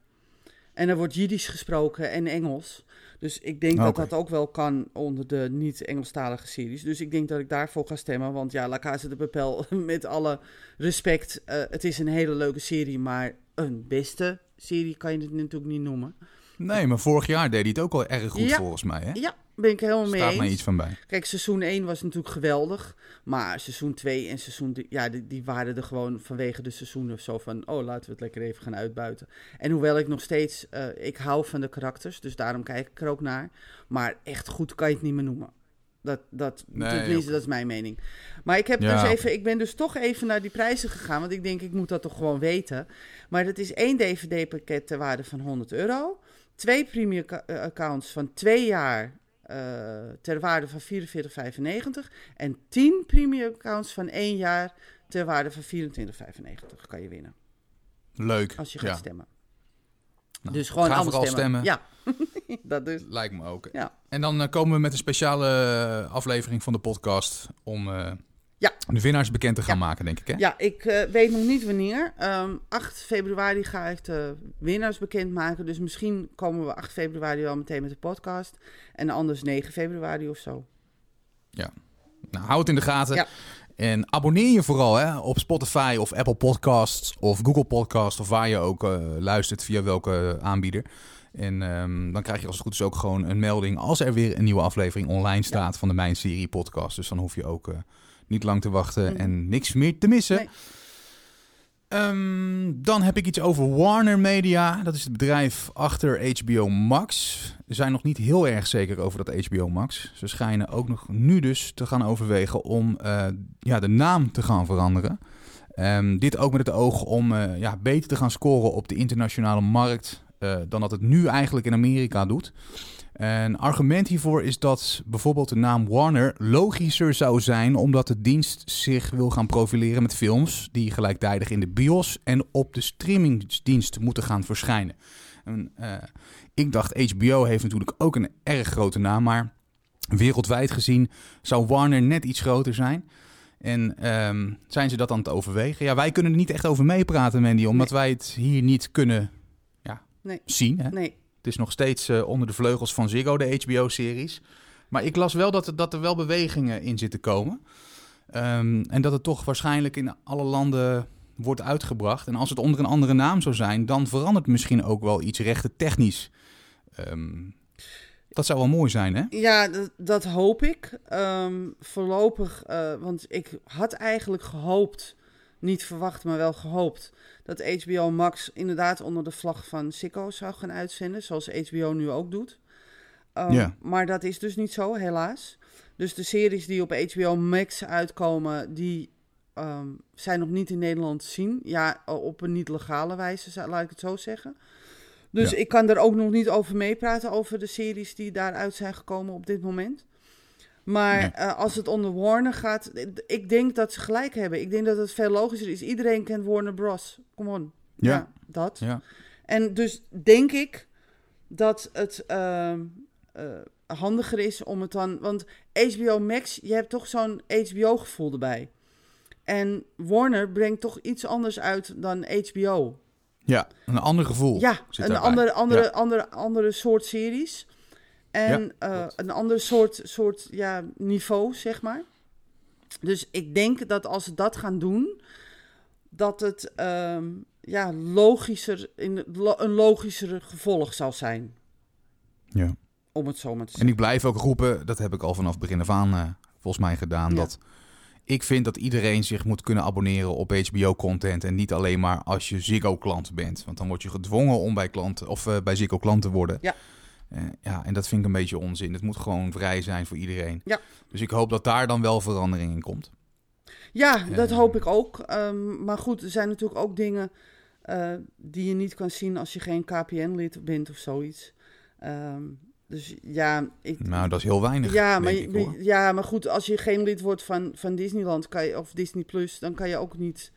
En er wordt Jiddisch gesproken en Engels. Dus ik denk dat dat ook wel kan onder de niet-Engelstalige series. Dus ik denk dat ik daarvoor ga stemmen. Want ja, La Casa de Papel, met alle respect... eh, het is een hele leuke serie, maar een beste serie kan je het natuurlijk niet noemen. nee, maar vorig jaar deed hij het ook al erg goed Ja. volgens mij, hè? Ja, ben ik helemaal mee Staat mij eens. iets van bij. Kijk, seizoen 1 was natuurlijk geweldig. Maar seizoen 2 en seizoen 3, ja, die, die waren er gewoon vanwege de seizoenen zo van... oh, laten we het lekker even gaan uitbuiten. En hoewel ik nog steeds... eh, ik hou van de karakters, dus daarom kijk ik er ook naar. Maar echt goed kan je het niet meer noemen. Dat, dat, Nee, dat is mijn mening. Maar ik, heb Ja, dus even, ik ben dus toch even naar die prijzen gegaan. Want ik denk, ik moet dat toch gewoon weten. Maar dat is één DVD-pakket ter waarde van 100 euro. Twee premium accounts van twee jaar ter waarde van 44,95. En 10 premium accounts van één jaar ter waarde van 24,95 kan je winnen. Leuk. Als je gaat ja. stemmen. Nou, dus gewoon vooral stemmen. stemmen. Ja, dat dus. Lijkt me ook. Ja. En dan eh, komen we met een speciale eh, aflevering van de podcast om eh, Ja. de winnaars bekend te gaan Ja. maken, denk ik, hè? Ja, ik eh, weet nog niet wanneer. Ehm 8 februari ga ik de winnaars bekendmaken. Dus misschien komen we 8 februari wel meteen met de podcast. En anders 9 februari of zo. Nou, hou het in de gaten. Ja. En abonneer je vooral hè, op Spotify of Apple Podcasts of Google Podcasts of waar je ook eh, luistert via welke aanbieder. En ehm, dan krijg je als het goed is ook gewoon een melding als er weer een nieuwe aflevering online staat van de Mijn Serie podcast. Dus dan hoef je ook eh, niet lang te wachten Mhm. en niks meer te missen. Nee. Ehm, dan heb ik iets over Warner Media. Dat is het bedrijf achter HBO Max. We zijn nog niet heel erg zeker over dat HBO Max. Ze schijnen ook nog nu dus te gaan overwegen om eh, ja, de naam te gaan veranderen. Ehm, dit ook met het oog om eh, ja, beter te gaan scoren op de internationale markt eh, dan dat het nu eigenlijk in Amerika doet. Een argument hiervoor is dat bijvoorbeeld de naam Warner logischer zou zijn omdat de dienst zich wil gaan profileren met films die gelijktijdig in de bios en op de streamingsdienst moeten gaan verschijnen. En, eh, ik dacht, HBO heeft natuurlijk ook een erg grote naam, maar wereldwijd gezien zou Warner net iets groter zijn. En ehm, zijn ze dat aan het overwegen? Ja, wij kunnen er niet echt over meepraten, Mandy, omdat wij het hier niet kunnen ja, Nee. zien. Hè? Nee, Het is nog steeds eh, onder de vleugels van Ziggo, de HBO-series. Maar ik las wel dat, er- dat er wel bewegingen in zitten komen. Ehm, en dat het toch waarschijnlijk in alle landen wordt uitgebracht. En als het onder een andere naam zou zijn, dan verandert misschien ook wel iets rechten technisch. Ehm, dat zou wel mooi zijn, hè? Ja, dat, hoop ik. Ehm, voorlopig, uh, want ik had eigenlijk gehoopt, niet verwacht, maar wel gehoopt, dat HBO Max inderdaad onder de vlag van Sicko zou gaan uitzenden, zoals HBO nu ook doet. Um, ja. Maar dat is dus niet zo, helaas. Dus de series die op HBO Max uitkomen, die um, zijn nog niet in Nederland te zien. Ja, op een niet legale wijze, laat ik het zo zeggen. Dus ik kan er ook nog niet over meepraten, over de series die daaruit zijn gekomen op dit moment. Maar uh, als het onder Warner gaat, ik denk dat ze gelijk hebben. Ik denk dat het veel logischer is. Iedereen kent Warner Bros. Come on. Ja, ja dat. Ja. En dus denk ik dat het uh, uh, handiger is om het dan... Want HBO Max, je hebt toch zo'n HBO-gevoel erbij. En Warner brengt toch iets anders uit dan HBO. Ja, een ander gevoel. Ja, een andere, andere, andere, andere soort series. En ja, uh, een ander soort, soort ja, niveau, zeg maar. Dus ik denk dat als ze dat gaan doen, dat het um, ja, logischer, in, een logischere gevolg zal zijn. Ja. Om het zo maar te zeggen. En ik blijf ook roepen, dat heb ik al vanaf begin af aan uh, volgens mij gedaan, ja. dat ik vind dat iedereen zich moet kunnen abonneren op HBO-content. En niet alleen maar als je Ziggo-klant bent. Want dan word je gedwongen om bij, klant, of, uh, bij Ziggo-klant te worden. Ja. Uh, ja, en dat vind ik een beetje onzin. Het moet gewoon vrij zijn voor iedereen. Ja. Dus ik hoop dat daar dan wel verandering in komt. Ja, dat uh, hoop ik ook. Um, maar goed, er zijn natuurlijk ook dingen die je niet kan zien als je geen KPN-lid bent of zoiets. Um, dus ja, ik, nou, dat is heel weinig. Ja, maar, ik, ja, maar goed, als je geen lid wordt van, van Disneyland kan je, of Disney Plus, dan kan je ook niet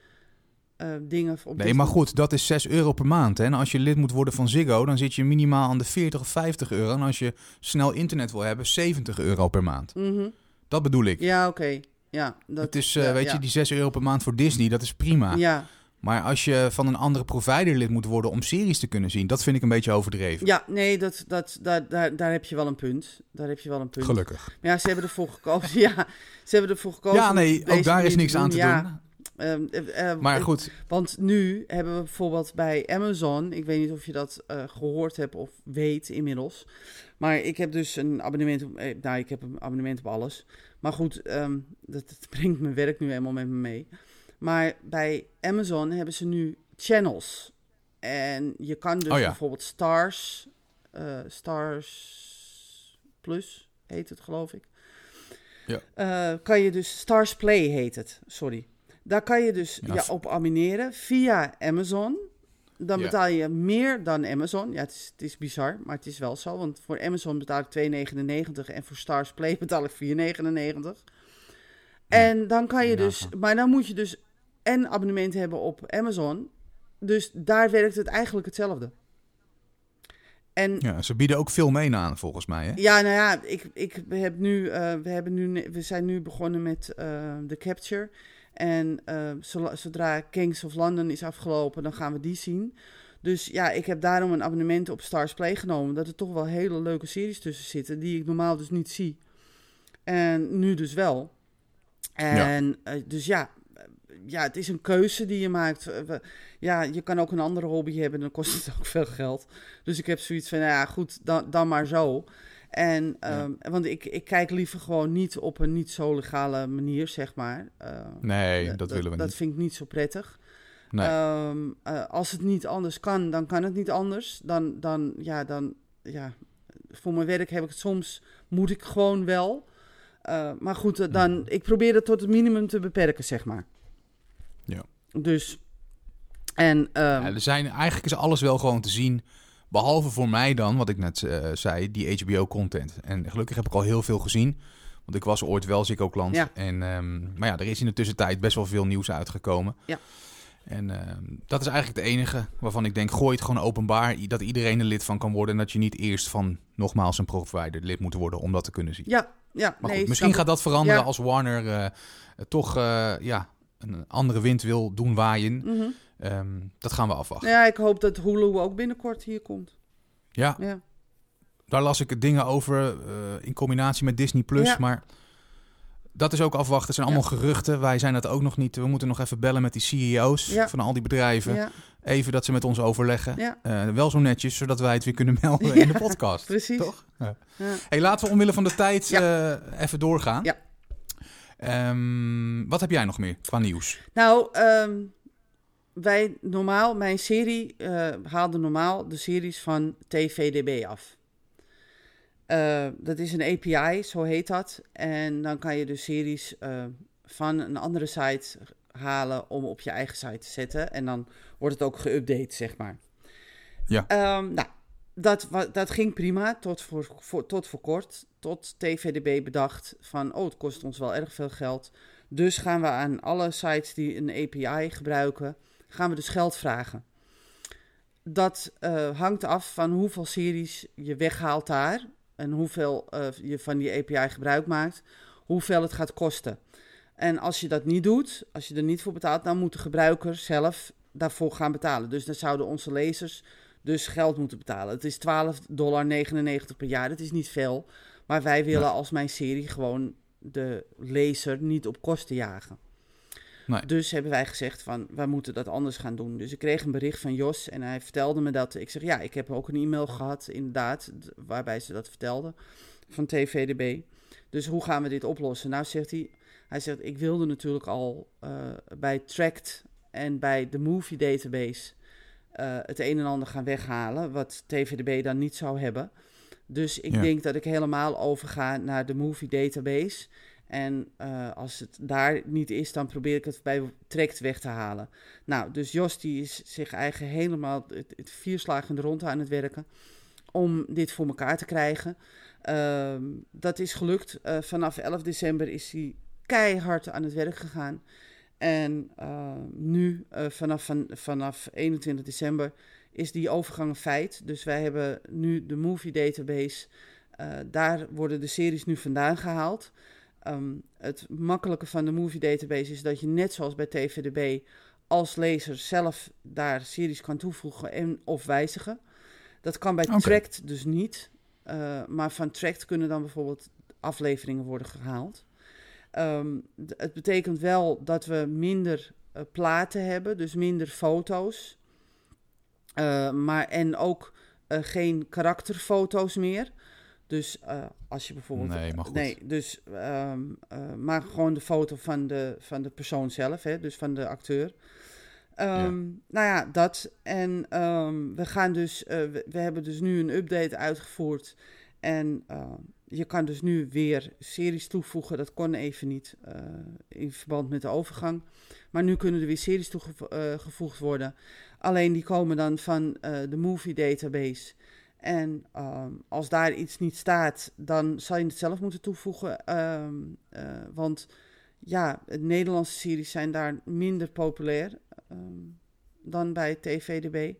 uh, dingen op. Nee, maar goed, dat is 6 euro per maand. Hè? En als je lid moet worden van Ziggo, dan zit je minimaal aan de 40 of 50 euro. En als je snel internet wil hebben, 70 euro per maand. Mm -hmm. Dat bedoel ik. Ja, oké. Okay. Ja, dat het is, uh, ja, weet ja. je, die 6 euro per maand voor Disney, dat is prima. Ja. Maar als je van een andere provider lid moet worden om series te kunnen zien, dat vind ik een beetje overdreven. Ja, nee, dat, dat, daar, daar, daar heb je wel een punt. Daar heb je wel een punt. Gelukkig. Maar ja, ze hebben ervoor gekozen. ja, ze hebben ervoor gekozen. Ja, nee, ook daar is niks doen. aan te ja. Uh, uh, maar goed. Want nu hebben we bijvoorbeeld bij Amazon, ik weet niet of je dat uh, gehoord hebt of weet inmiddels. Maar ik heb dus een abonnement op, eh, nou, ik heb een abonnement op alles. Maar goed, um, dat, dat brengt mijn werk nu eenmaal met me mee. Maar bij Amazon hebben ze nu channels. En je kan dus oh ja. bijvoorbeeld Stars, Stars Plus heet het geloof ik. Ja. Kan je dus, Stars Play heet het, sorry. Daar kan je dus ja, ja op abonneren via Amazon. Dan Ja. betaal je meer dan Amazon. Ja, het is, het is bizar, maar het is wel zo. Want voor Amazon betaal ik 2,99 en voor Stars Play betaal ik 4,99. En dan kan je dus, maar dan moet je dus en abonnement hebben op Amazon. Dus daar werkt het eigenlijk hetzelfde. En Ja, ze bieden ook veel mee aan, volgens mij. Hè? ja, nou ja, ik, ik heb nu, eh, we, hebben nu, we zijn nu begonnen met eh, de Capture. En eh, zo- zodra Kings of London is afgelopen, dan gaan we die zien. Dus ja, ik heb daarom een abonnement op Stars Play genomen. Dat er toch wel hele leuke series tussen zitten, die ik normaal dus niet zie. En nu dus wel. En eh, dus ja, ja, het is een keuze die je maakt. Eh, Ja, je kan ook een andere hobby hebben, dan kost het ook veel geld. Dus ik heb zoiets van, nou ja, goed, dan, dan maar zo. En, ehm, Want ik, ik kijk liever gewoon niet op een niet zo legale manier, zeg maar. Eh, Nee, dat, willen we Dat niet. vind ik niet zo prettig. Nee. Ehm, eh, als het niet anders kan, dan kan het niet anders. Dan, dan, ja, dan, ja, voor mijn werk heb ik het soms, moet ik gewoon wel. Eh, maar goed, eh, dan, ik probeer het tot het minimum te beperken, zeg maar. Ja. Dus, en, ehm, Ja, er zijn, eigenlijk is alles wel gewoon te zien. Behalve voor mij dan, wat ik net eh, zei, die HBO-content. En gelukkig heb ik al heel veel gezien. Want ik was ooit wel Ziggo-klant. Ja. En, ehm, maar ja, er is in de tussentijd best wel veel nieuws uitgekomen. Ja. En ehm, dat is eigenlijk het enige waarvan ik denk, gooi het gewoon openbaar. Dat iedereen er lid van kan worden. En dat je niet eerst van, nogmaals, een provider lid moet worden om dat te kunnen zien. ja, ja. Maar nee, goed, misschien gaat dat veranderen Ja. als Warner eh, toch eh, ja, een andere wind wil doen waaien. Mhm. Ehm, dat gaan we afwachten. Ja, ik hoop dat Hulu ook binnenkort hier komt. Ja, Ja. daar las ik dingen over eh, in combinatie met Disney Plus. Ja. Maar Dat is ook afwachten. Het zijn allemaal geruchten. Wij zijn dat ook nog niet. We moeten nog even bellen met die CEO's van al die bedrijven. Ja. Even dat ze met ons overleggen. Uh, wel zo netjes, zodat wij het weer kunnen melden in de podcast. Precies. Toch? Hey, laten we omwille van de tijd uh, even doorgaan. Ja. Um, wat heb jij nog meer qua nieuws? Nou, um, wij normaal, mijn serie uh, haalde normaal de series van TVDB af. Uh, dat is een API, zo heet dat. En dan kan je de series uh, van een andere site halen om op je eigen site te zetten. En dan wordt het ook geüpdate, zeg maar. Ja. Um, nou, dat, dat ging prima tot voor, voor, tot voor kort. Tot TVDB bedacht van, oh, het kost ons wel erg veel geld. Dus gaan we aan alle sites die een API gebruiken, gaan we dus geld vragen. Dat uh, hangt af van hoeveel series je weghaalt daar en hoeveel uh, je van die API gebruik maakt, hoeveel het gaat kosten. En als je dat niet doet, als je er niet voor betaalt, dan moet de gebruiker zelf daarvoor gaan betalen. Dus dan zouden onze lezers dus geld moeten betalen. Het is 12,99 dollar per jaar, dat is niet veel. Maar wij willen als mijn serie gewoon de lezer niet op kosten jagen. Nee. Dus hebben wij gezegd van, wij moeten dat anders gaan doen. Dus ik kreeg een bericht van Jos en hij vertelde me dat. Ik zeg, ja, ik heb ook een e-mail gehad, inderdaad, waarbij ze dat vertelde van TVDB. Dus hoe gaan we dit oplossen? Nou zegt hij, hij zegt, ik wilde natuurlijk al uh, bij Tract en bij de Movie Database uh, het een en ander gaan weghalen, wat TVDB dan niet zou hebben. Dus ik denk dat ik helemaal overga naar de Movie Database. En uh, als het daar niet is, dan probeer ik het bij Trekt weg te halen. Nou, dus Jos die is zich eigen helemaal het, het vierslagende rond aan het werken om dit voor elkaar te krijgen. Uh, dat is gelukt. Uh, vanaf 11 december is hij keihard aan het werk gegaan. En uh, nu, vanaf, van, vanaf 21 december, is die overgang een feit. Dus wij hebben nu de movie database. daar worden de series nu vandaan gehaald. Um, het makkelijke van de movie database is dat je net zoals bij TVDB als lezer zelf daar series kan toevoegen en of wijzigen. Dat kan bij okay. Tract dus niet. Uh, maar van Tract kunnen dan bijvoorbeeld afleveringen worden gehaald. Um, het betekent wel dat we minder uh, platen hebben, dus minder foto's. Uh, maar en ook geen karakterfoto's meer. Dus uh, als je bijvoorbeeld. Nee, maar goed. Nee, dus. Um, uh, maar gewoon de foto van de, van de persoon zelf, hè, dus van de acteur. Um, ja. Nou ja, dat. En um, we gaan dus. Uh, we, we, hebben dus nu een update uitgevoerd. En je kan dus nu weer series toevoegen. Dat kon even niet in verband met de overgang. Maar nu kunnen er weer series toegevoegd worden. Alleen die komen dan van de movie database. En um, als daar iets niet staat, dan zal je het zelf moeten toevoegen. Um, uh, want ja, Nederlandse series zijn daar minder populair um, dan bij TVDB.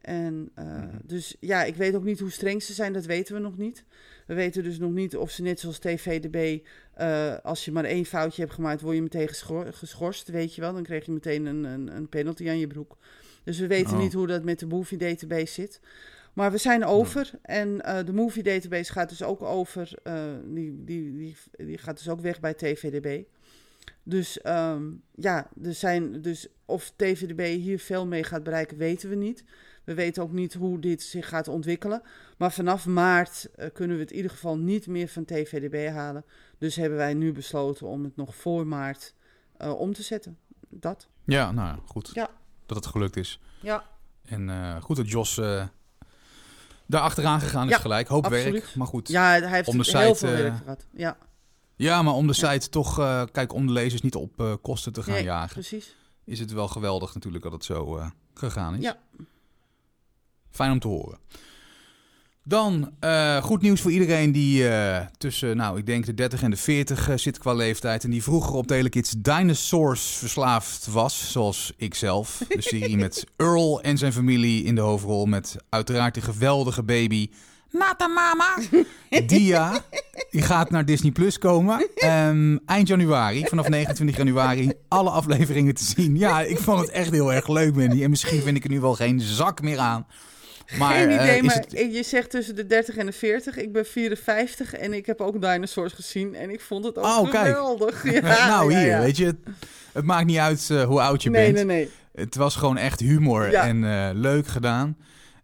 En uh, mm -hmm. dus ja, ik weet ook niet hoe streng ze zijn, dat weten we nog niet. We weten dus nog niet of ze net zoals TVDB, uh, als je maar één foutje hebt gemaakt, word je meteen geschor geschorst, weet je wel. Dan krijg je meteen een, een, een penalty aan je broek. Dus we weten oh. niet hoe dat met de movie database zit. Maar we zijn over en uh, de movie database gaat dus ook over. Uh, die, die, die, die gaat dus ook weg bij TVDB. Dus um, ja, er zijn dus of TVDB hier veel mee gaat bereiken, weten we niet. We weten ook niet hoe dit zich gaat ontwikkelen. Maar vanaf maart uh, kunnen we het in ieder geval niet meer van TVDB halen. Dus hebben wij nu besloten om het nog voor maart om te zetten. Dat. Ja, nou goed. Ja. Dat het gelukt is. Ja. En goed dat Jos daar achteraan gegaan is ja, gelijk. Hoop absoluut. werk, maar goed. Ja, hij heeft om de site, heel veel werk gehad. Ja. ja, maar om de site toch, uh, kijk, om de lezers niet op uh, kosten te gaan nee, jagen. precies. Is het wel geweldig natuurlijk dat het zo gegaan is. Ja. Fijn om te horen. Dan uh, goed nieuws voor iedereen die uh, tussen, nou, ik denk de 30 en de 40 uh, zit qua leeftijd. En die vroeger op Telekids Dinosaurs verslaafd was, zoals ik zelf. De serie met Earl en zijn familie in de hoofdrol. Met uiteraard die geweldige baby Nata Mama. Dia. Die gaat naar Disney Plus komen. Um, eind januari, vanaf 29 januari, alle afleveringen te zien. Ja, ik vond het echt heel erg leuk, Mandy. En misschien vind ik er nu wel geen zak meer aan. Maar, Geen eh, idee, maar het- je zegt tussen de 30 en de 40. Ik ben 54 en ik heb ook dinosaurs gezien. En ik vond het ook Oh, kijk. geweldig. Ja, nou, ja, hier, ja. weet je, het, het maakt niet uit eh, hoe oud je Nee, bent. nee, nee. Het was gewoon echt humor en eh, leuk gedaan.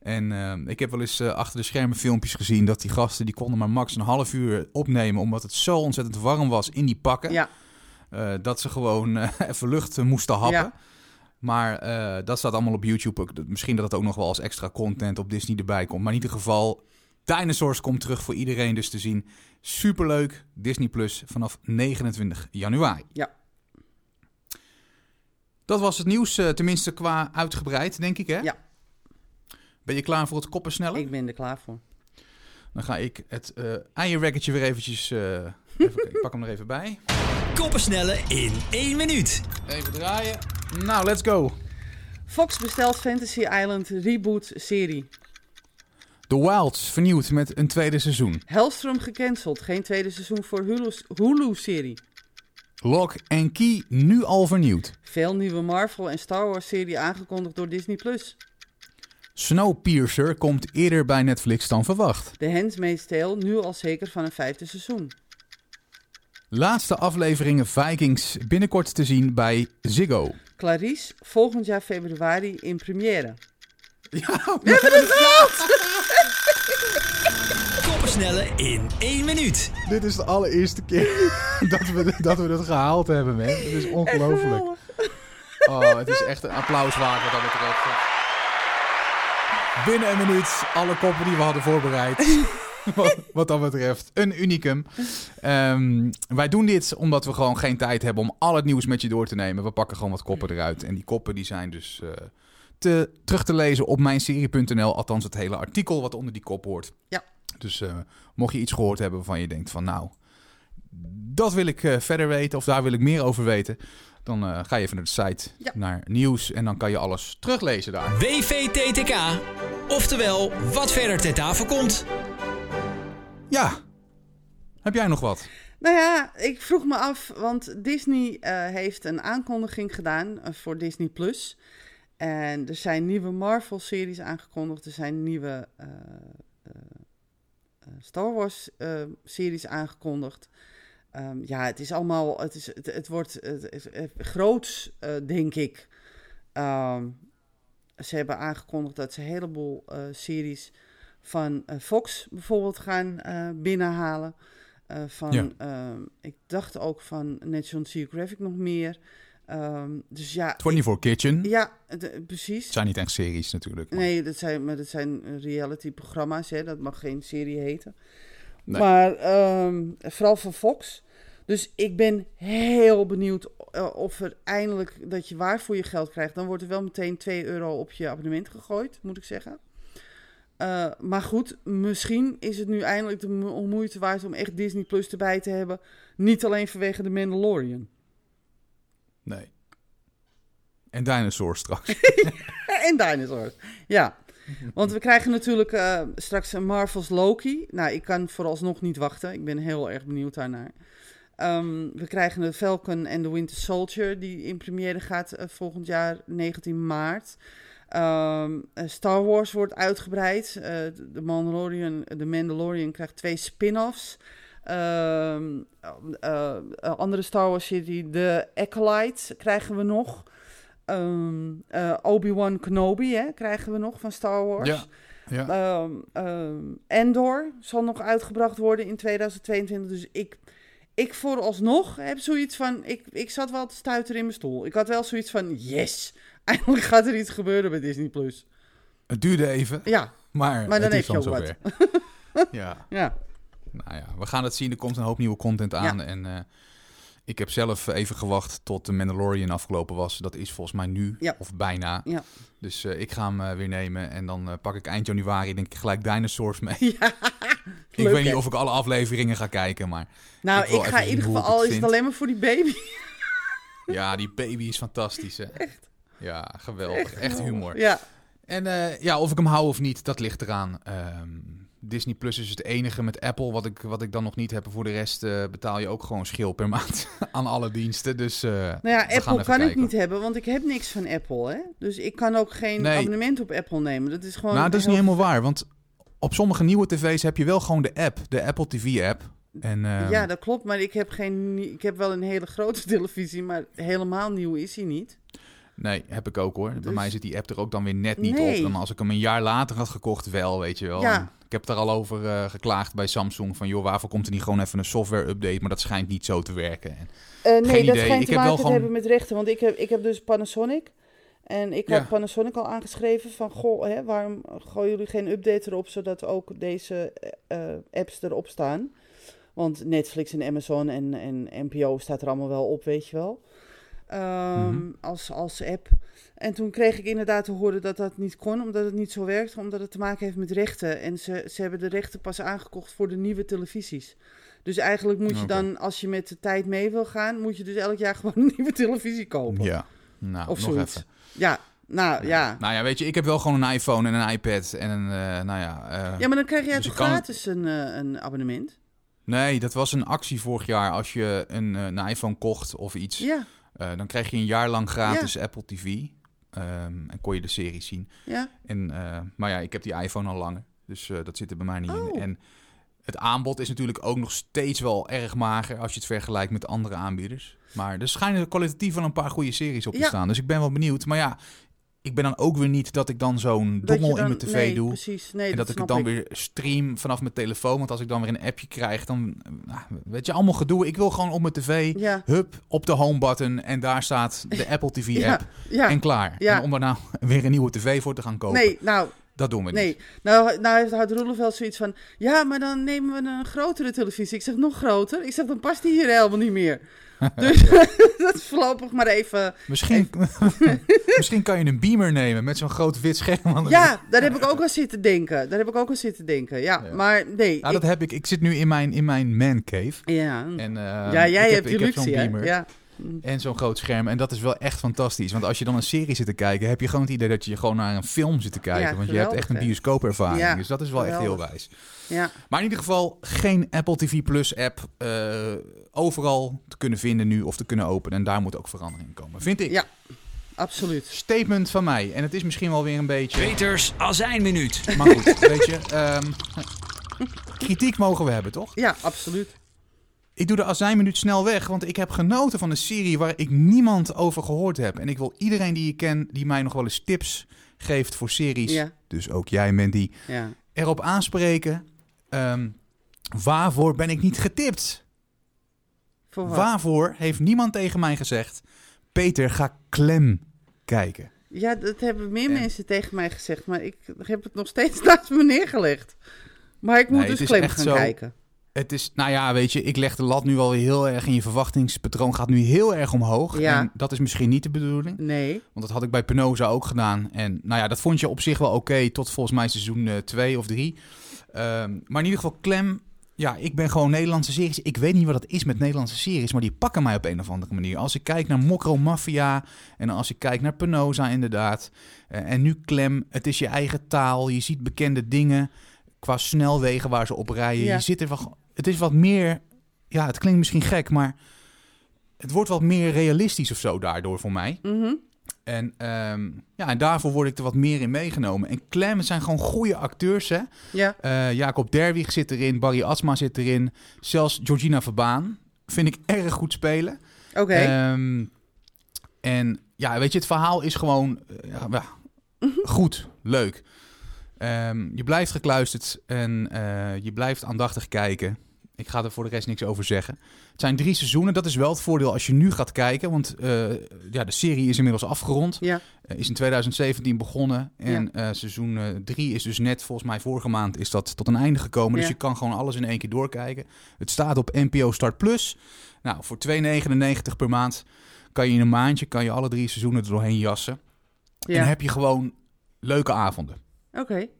En ik heb wel eens achter de schermen filmpjes gezien dat die gasten die konden maar max een half uur opnemen omdat het zo ontzettend warm was in die pakken. Ja, dat ze gewoon even lucht moesten happen. Maar eh, dat staat allemaal op YouTube. Ook- Misschien dat het ook nog wel als extra content op Disney erbij komt. Maar in ieder geval, Dinosaurs komt terug voor iedereen dus te zien. Superleuk, Disney Plus vanaf 29 januari. Ja. Dat was het nieuws, eh, tenminste qua uitgebreid, denk ik hè? Ja. Ben je klaar voor het koppen sneller? ik ben er klaar voor. Dan ga ik het eh eierwekketje weer eventjes... eh, even, ik pak hem er even bij. Koppensnellen in één minuut. Even draaien. Nou, let's go. Fox bestelt Fantasy Island reboot serie. The Wilds vernieuwd met een tweede seizoen. Hellstrom gecanceld. Geen tweede seizoen voor Hulu's- Hulu-serie. Lock en Key nu al vernieuwd. Veel nieuwe Marvel en Star Wars serie aangekondigd door Disney+. Snowpiercer komt eerder bij Netflix dan verwacht. The Handmaid's Tale nu al zeker van een vijfde seizoen. Laatste afleveringen Vikings binnenkort te zien bij Ziggo. Clarice volgend jaar februari in première. Koppensnellen in één minuut. Dit is de allereerste keer dat we, dat we dat gehaald hebben, man. Het is ongelooflijk. Oh, het is echt een applaus waard wat dat betreft. Binnen een minuut alle koppen die we hadden voorbereid. wat, wat dat betreft. Een unicum. Ehm, wij doen dit omdat we gewoon geen tijd hebben om al het nieuws met je door te nemen. We pakken gewoon wat koppen eruit. En die koppen die zijn dus eh, te, terug te lezen op mijnserie.nl. Althans het hele artikel wat onder die kop hoort. Ja. Dus eh, mocht je iets gehoord hebben waarvan je denkt van nou, dat wil ik eh, verder weten of daar wil ik meer over weten. Dan eh, ga je even naar de site, Ja. naar nieuws en dan kan je alles teruglezen daar. WVTTK. Oftewel, wat verder ter tafel komt. Ja, heb jij nog wat? Nou ja, ik vroeg me af, want Disney eh, heeft een aankondiging gedaan eh, voor Disney Plus. En er zijn nieuwe Marvel-series aangekondigd. Er zijn nieuwe eh, Star Wars-series aangekondigd. Ehm, ja, het is allemaal, het, is, het, het wordt het, eh, groots, denk ik. Ehm, ze hebben aangekondigd dat ze een heleboel series van eh, Fox bijvoorbeeld gaan eh, binnenhalen. Eh, van, Ja. ehm, ik dacht ook van National Geographic nog meer. Ehm, dus ja, 24 Kitchen. ja, de- precies. Het zijn niet echt series natuurlijk. maar- Nee, dat zijn, maar dat zijn reality-programma's, hè? dat mag geen serie heten. Nee. Maar ehm, vooral van Fox. Dus ik ben heel benieuwd of er eindelijk dat je waar voor je geld krijgt. Dan wordt er wel meteen 2 euro op je abonnement gegooid, moet ik zeggen. Eh, maar goed, misschien is het nu eindelijk de mo- moeite waard om echt Disney Plus erbij te hebben. Niet alleen vanwege de Mandalorian. Nee. En Dinosaur straks. En dinosaurs. Ja. Want we krijgen natuurlijk eh, straks een Marvel's Loki. Nou, ik kan vooralsnog niet wachten. Ik ben heel erg benieuwd daarnaar. Ehm, we krijgen de Falcon en de Winter Soldier, die in première gaat eh, volgend jaar 19 maart. Ehm, eh, Star Wars wordt uitgebreid. Eh, de, Mandalorian, de Mandalorian krijgt twee spin-offs. Ehm, eh, andere Star Wars serie, de Acolyte, krijgen we nog. Ehm, eh, Obi-Wan Kenobi hè, krijgen we nog van Star Wars. Ja. Ja. Endor zal nog uitgebracht worden in 2022. Dus ik, ik vooralsnog heb zoiets van... Ik, ik zat wel te stuiteren in mijn stoel. Ik had wel zoiets van... Yes, eindelijk gaat er iets gebeuren bij Disney+. Plus. Het duurde even, Ja, maar, Maar dan heb je ook zover. ja. ja. Nou ja, we gaan het zien. Er komt een hoop nieuwe content aan. En eh, ik heb zelf even gewacht tot de Mandalorian afgelopen was. Dat is volgens mij nu, Ja. of bijna. Ja. Dus eh, ik ga hem eh, weer nemen. En dan pak ik eind januari denk ik gelijk Dinosaurs mee. ja. ik Leuk, weet niet hè? of ik alle afleveringen ga kijken. Maar Nou, Ik ga in ieder geval... Al is het alleen maar voor die baby. ja, die baby is fantastisch hè. Echt? Ja, geweldig. Echt, humor. Ja, En eh, ja, of ik hem hou of niet, dat ligt eraan. Ehm, Disney Plus is het enige met Apple wat ik, wat ik dan nog niet heb. Voor de rest uh, betaal je ook gewoon schil per maand aan alle diensten. Dus, uh, nou ja, Apple kan ik niet hebben, want ik heb niks van Apple. Hè? Dus ik kan ook geen nee. abonnement op Apple nemen. Dat is gewoon. Nou, dat is niet helemaal waar. Want op sommige nieuwe tv's heb je wel gewoon de app, de Apple TV-app. En, uh, ja, dat klopt. Maar ik heb, geen, ik heb wel een hele grote televisie, maar helemaal nieuw is hij niet. Nee, heb ik ook hoor. Bij dus- mij zit die app er ook dan weer net niet op. Dan als ik hem een jaar later had gekocht, wel, weet je wel. Ja. Ik heb er al over uh, geklaagd bij Samsung. Van joh, waarvoor komt er niet gewoon even een software update? Maar dat schijnt niet zo te werken. Uh, nee, Geen dat idee. schijnt ik te maken te gewoon... hebben met rechten. Want ik heb, ik heb dus Panasonic. En ik ja. had Panasonic al aangeschreven van... Goh, hè, waarom gooien jullie geen update erop... zodat ook deze uh, apps erop staan? Want Netflix en Amazon en, en NPO staat er allemaal wel op, weet je wel. Um, als, als app. En toen kreeg ik inderdaad te horen dat dat niet kon, omdat het niet zo werkt, omdat het te maken heeft met rechten. En ze, ze hebben de rechten pas aangekocht voor de nieuwe televisies. Dus eigenlijk moet je dan, als je met de tijd mee wil gaan, moet je dus elk jaar gewoon een nieuwe televisie kopen. Ja, nou, of nog zoiets. even. Ja, nou ja. Nou ja, weet je, ik heb wel gewoon een iPhone en een iPad en een, uh, nou ja... Uh, ja, maar dan krijg jij dus toch gratis een, uh, een abonnement? Nee, dat was een actie vorig jaar als je een, een iPhone kocht of iets. Ja. Uh, dan krijg je een jaar lang gratis Apple TV. Um, en kon je de serie zien. Ja. En, uh, maar ja, ik heb die iPhone al langer. Dus uh, dat zit er bij mij niet oh. in. En het aanbod is natuurlijk ook nog steeds wel erg mager als je het vergelijkt met andere aanbieders. Maar er schijnen kwalitatief wel een paar goede series op te ja. staan. Dus ik ben wel benieuwd. Maar ja, ik ben dan ook weer niet dat ik dan zo'n dommel in mijn tv nee, doe. Precies. Nee, en dat, ik het dan weer stream vanaf mijn telefoon. Want als ik dan weer een appje krijg, dan nou, weet je allemaal gedoe. Ik wil gewoon op mijn tv, ja. hup, op de home button. En daar staat de Apple TV app. Ja, en klaar. En om er nou weer een nieuwe tv voor te gaan kopen. Nee, nou, dat doen we nee. niet. Nou, nou heeft Hart Roeleveld zoiets van... Ja, maar dan nemen we een grotere televisie. Ik zeg, nog groter? Ik zeg, dan past die hier helemaal niet meer. Dus dat is voorlopig maar even... Misschien, misschien kan je een beamer nemen met zo'n groot wit scherm. Ja, daar heb ik ook aan zitten denken. Daar heb ik ook aan zitten denken. Ja, maar nee. Nou, dat heb ik. Ik zit nu in mijn, in mijn man cave. Ja. En, uh, ja, jij hebt die luxe, beamer. Ja. En zo'n groot scherm. En dat is wel echt fantastisch. Want als je dan een serie zit te kijken, heb je gewoon het idee dat je gewoon naar een film zit te kijken. Ja, want je hebt echt een bioscoopervaring. Ja, dus dat is wel geweldig. echt heel wijs. Ja. Maar in ieder geval geen Apple TV Plus app uh, overal te kunnen vinden nu of te kunnen openen. En daar moet ook verandering komen, vind ik. Ja, absoluut. Statement van mij. En het is misschien wel weer een beetje... Peters Azijnminuut. Maar goed, weet je... Um, kritiek mogen we hebben, toch? Ja, absoluut. Ik doe de azijnminuut snel weg, want ik heb genoten van een serie waar ik niemand over gehoord heb. En ik wil iedereen die ik ken, die mij nog wel eens tips geeft voor series, ja. dus ook jij Mandy, ja. erop aanspreken. Um, waarvoor ben ik niet getipt? Voor waarvoor heeft niemand tegen mij gezegd, Peter, ga Klem kijken? Ja, dat hebben meer mensen tegen mij gezegd, maar ik heb het nog steeds naast me neergelegd. Maar ik moet nee, dus Klem gaan zo... kijken. Het is, nou ja, weet je, ik leg de lat nu al heel erg in je verwachtingspatroon. Gaat nu heel erg omhoog. Ja. En dat is misschien niet de bedoeling. Nee. Want dat had ik bij Penosa ook gedaan. En nou ja, dat vond je op zich wel oké. tot volgens mij seizoen 2 uh, of 3. Um, maar in ieder geval, Klem. Ja, ik ben gewoon Nederlandse series. Ik weet niet wat het is met Nederlandse series. Maar die pakken mij op een of andere manier. Als ik kijk naar Mokro Mafia. En als ik kijk naar Penosa, inderdaad. Uh, en nu Klem. Het is je eigen taal. Je ziet bekende dingen. Qua snelwegen waar ze op rijden. Ja. Je zit er wel het is wat meer. Ja, het klinkt misschien gek, maar het wordt wat meer realistisch of zo daardoor voor mij. Mm -hmm. En, um, ja, en daarvoor word ik er wat meer in meegenomen. En Clem, het zijn gewoon goede acteurs. Hè? Ja. Uh, Jacob Derwig zit erin, Barry Asma zit erin. Zelfs Georgina Verbaan vind ik erg goed spelen. Oké. Okay. Um, en ja, weet je, het verhaal is gewoon uh, ja, mm -hmm. goed, leuk. Um, je blijft gekluisterd en uh, je blijft aandachtig kijken. Ik ga er voor de rest niks over zeggen. Het zijn drie seizoenen. Dat is wel het voordeel als je nu gaat kijken. Want uh, ja, de serie is inmiddels afgerond. Ja. Uh, is in 2017 begonnen. En ja. uh, seizoen 3 is dus net, volgens mij vorige maand, is dat tot een einde gekomen. Dus je kan gewoon alles in één keer doorkijken. Het staat op NPO Start Plus. Nou, voor 2,99 per maand kan je in een maandje kan je alle drie seizoenen er doorheen jassen. En dan heb je gewoon leuke avonden. Oké. Okay.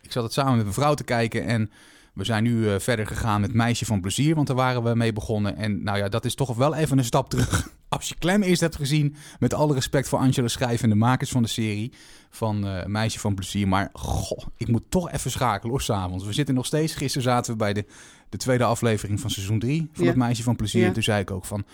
Ik zat het samen met mijn vrouw te kijken en we zijn nu uh, verder gegaan met Meisje van Plezier, want daar waren we mee begonnen. En nou ja, dat is toch wel even een stap terug als je Klem eerst hebt gezien, met alle respect voor Angela Schrijf en de makers van de serie van uh, Meisje van Plezier. Maar goh, ik moet toch even schakelen hoor, s'avonds. We zitten nog steeds, gisteren zaten we bij de, de tweede aflevering van seizoen 3 van het Meisje van Plezier. En toen zei ik ook van,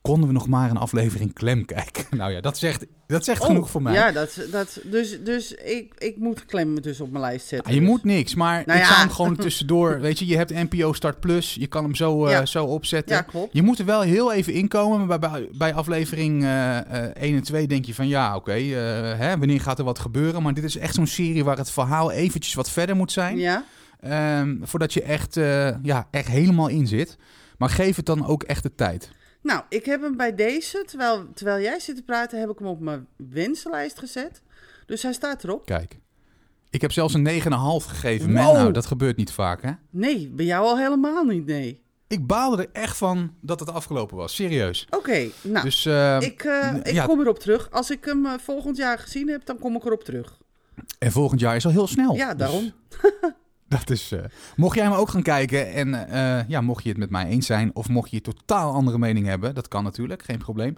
konden we nog maar een aflevering klem kijken. Nou ja, dat zegt, dat zegt Oh, genoeg voor mij. Ja, dat, dat, dus, dus ik, ik moet klem dus op mijn lijst zetten. Ah, je dus. moet niks, maar Nou ik ja. zou hem gewoon tussendoor... Weet je, je hebt NPO Start Plus, je kan hem zo, eh, zo opzetten. Ja, klopt. Je moet er wel heel even inkomen, maar bij, bij aflevering eh, eh, 1 en 2 denk je van... Ja, oké, eh, wanneer gaat er wat gebeuren? Maar dit is echt zo'n serie waar het verhaal eventjes wat verder moet zijn. Ja, ehm, voordat je echt, eh, ja, echt helemaal in zit. Maar geef het dan ook echt de tijd. Nou, ik heb hem bij deze, terwijl, terwijl jij zit te praten, heb ik hem op mijn wensenlijst gezet. Dus hij staat erop. Kijk. Ik heb zelfs een 9,5 gegeven. Wow. Nou, dat gebeurt niet vaak, hè? Nee, bij jou al helemaal niet, nee. Ik baalde er echt van dat het afgelopen was. Serieus. Oké, nou, dus eh, ik, eh, ik ja. kom erop terug. Als ik hem eh, volgend jaar gezien heb, dan kom ik erop terug. En volgend jaar is al heel snel. Ja, Dus daarom. dat is. eh, mocht jij hem ook gaan kijken en eh, ja, mocht je het met mij eens zijn of mocht je een totaal andere mening hebben, dat kan natuurlijk, geen probleem.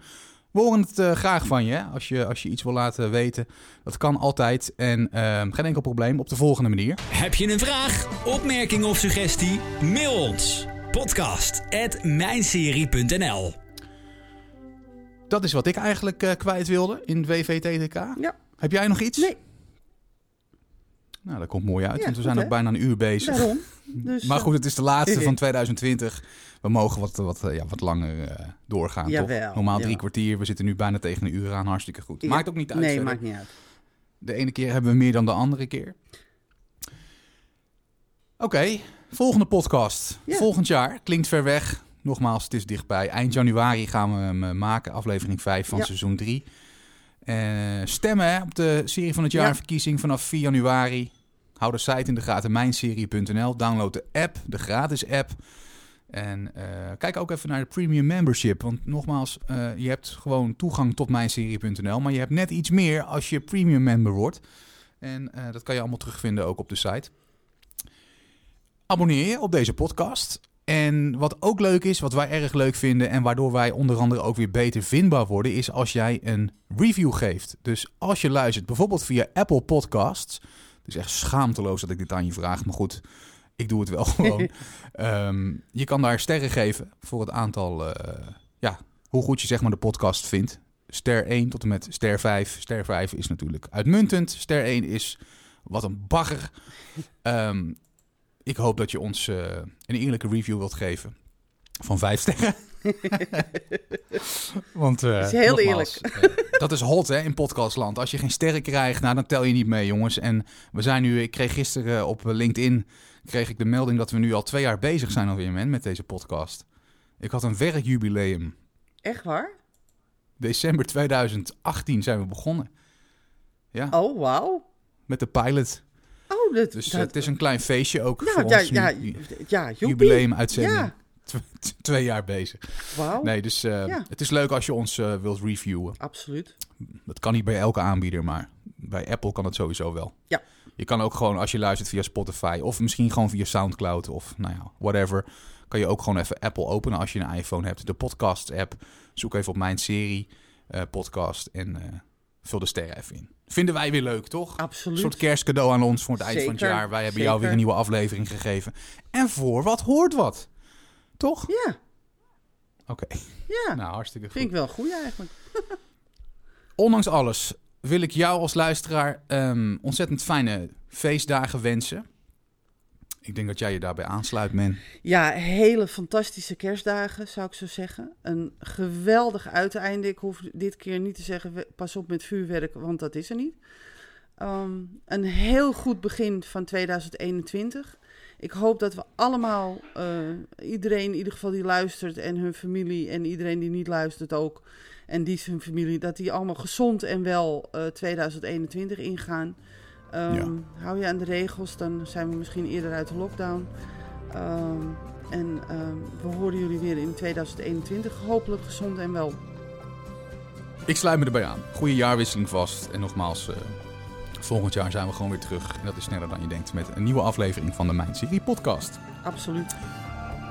We horen het eh, graag van je, hè, als je als je iets wil laten weten. Dat kan altijd en eh, geen enkel probleem op de volgende manier. Heb je een vraag, opmerking of suggestie? Mail ons. Podcast at mijnserie.nl Dat is wat ik eigenlijk eh, kwijt wilde in WVTTK. Ja, Heb jij nog iets? nee, Nou, dat komt mooi uit, Ja, want we goed, zijn ook bijna een uur bezig. daarom. Dus, Maar eh, goed, het is de laatste van 2020. We mogen wat, wat, eh, ja, wat langer eh, doorgaan, Jawel, toch? Normaal drie jawel. kwartier. We zitten nu bijna tegen een uur aan. Hartstikke goed. Maakt ook niet uit. Nee, verder. maakt niet uit. De ene keer hebben we meer dan de andere keer. Oké, volgende podcast. Ja. Volgend jaar. Klinkt ver weg. Nogmaals, het is dichtbij. Eind januari gaan we hem eh, maken. Aflevering 5 van Ja. seizoen 3. Stemmen hè, op de serie van het jaar Ja. verkiezing vanaf 4 januari. Hou de site in de gaten, mijnserie.nl. Download de app, de gratis app. En eh, kijk ook even naar de premium membership. Want nogmaals, eh, je hebt gewoon toegang tot mijnserie.nl. Maar je hebt net iets meer als je premium member wordt. En eh, dat kan je allemaal terugvinden ook op de site. Abonneer je op deze podcast. En wat ook leuk is, wat wij erg leuk vinden en waardoor wij onder andere ook weer beter vindbaar worden, is als jij een review geeft. Dus als je luistert, bijvoorbeeld via Apple Podcasts. Het is echt schaamteloos dat ik dit aan je vraag, maar goed, ik doe het wel gewoon. Ehm, je kan daar sterren geven voor het aantal, eh, ja, hoe goed je zeg maar de podcast vindt. Ster 1 tot en met ster 5. Ster 5 is natuurlijk uitmuntend. Ster 1 is wat een bagger. Ehm, ik hoop dat je ons eh, een eerlijke review wilt geven. Van vijf sterren. Want, eh, is heel nogmaals, eh, dat is hot hè, in podcastland. Als je geen sterren krijgt, nou, dan tel je niet mee, jongens. En we zijn nu, ik kreeg gisteren op LinkedIn kreeg ik de melding dat we nu al twee jaar bezig zijn alweer man, met deze podcast. Ik had een werkjubileum. Echt waar? December 2018 zijn we begonnen. Ja, Oh, wauw. met de pilot. Oh, dat, Dus dat, eh, het is een klein feestje ook ja, voor ja, ons. ja, nu. ja. Ja, Tw- twee jaar bezig. wauw. Nee, dus eh, het is leuk als je ons eh, wilt reviewen. Absoluut. Dat kan niet bij elke aanbieder, maar bij Apple kan het sowieso wel. Ja. Je kan ook gewoon, als je luistert via Spotify of misschien gewoon via Soundcloud of nou ja, whatever, kan je ook gewoon even Apple openen als je een iPhone hebt. De podcast-app. Zoek even op mijn serie podcast en vul de sterren even in. Vinden wij weer leuk, toch? Een Absoluut. soort kerstcadeau aan ons voor het eind van het jaar. Wij hebben jou weer een nieuwe aflevering gegeven. En voor wat hoort wat. Toch? Ja, Oké. ja. Nou, hartstikke goed. Vind ik wel goed eigenlijk. Ondanks alles wil ik jou als luisteraar ehm, ontzettend fijne feestdagen wensen. Ik denk dat jij je daarbij aansluit, man. Ja, hele fantastische kerstdagen, zou ik zo zeggen. Een geweldig uiteinde. Ik hoef dit keer niet te zeggen, pas op met vuurwerk, want dat is er niet. Ehm, een heel goed begin van 2021. Ik hoop dat we allemaal, eh, iedereen in ieder geval die luistert en hun familie en iedereen die niet luistert ook, en die zijn familie, dat die allemaal gezond en wel eh, 2021 ingaan. Ehm. Hou je aan de regels, dan zijn we misschien eerder uit de lockdown. Ehm, en ehm, we horen jullie weer in 2021, hopelijk gezond en wel. Ik sluit me erbij aan. Goede jaarwisseling vast. En nogmaals, eh, volgend jaar zijn we gewoon weer terug. En dat is sneller dan je denkt met een nieuwe aflevering van de Mijn Serie podcast. Absoluut.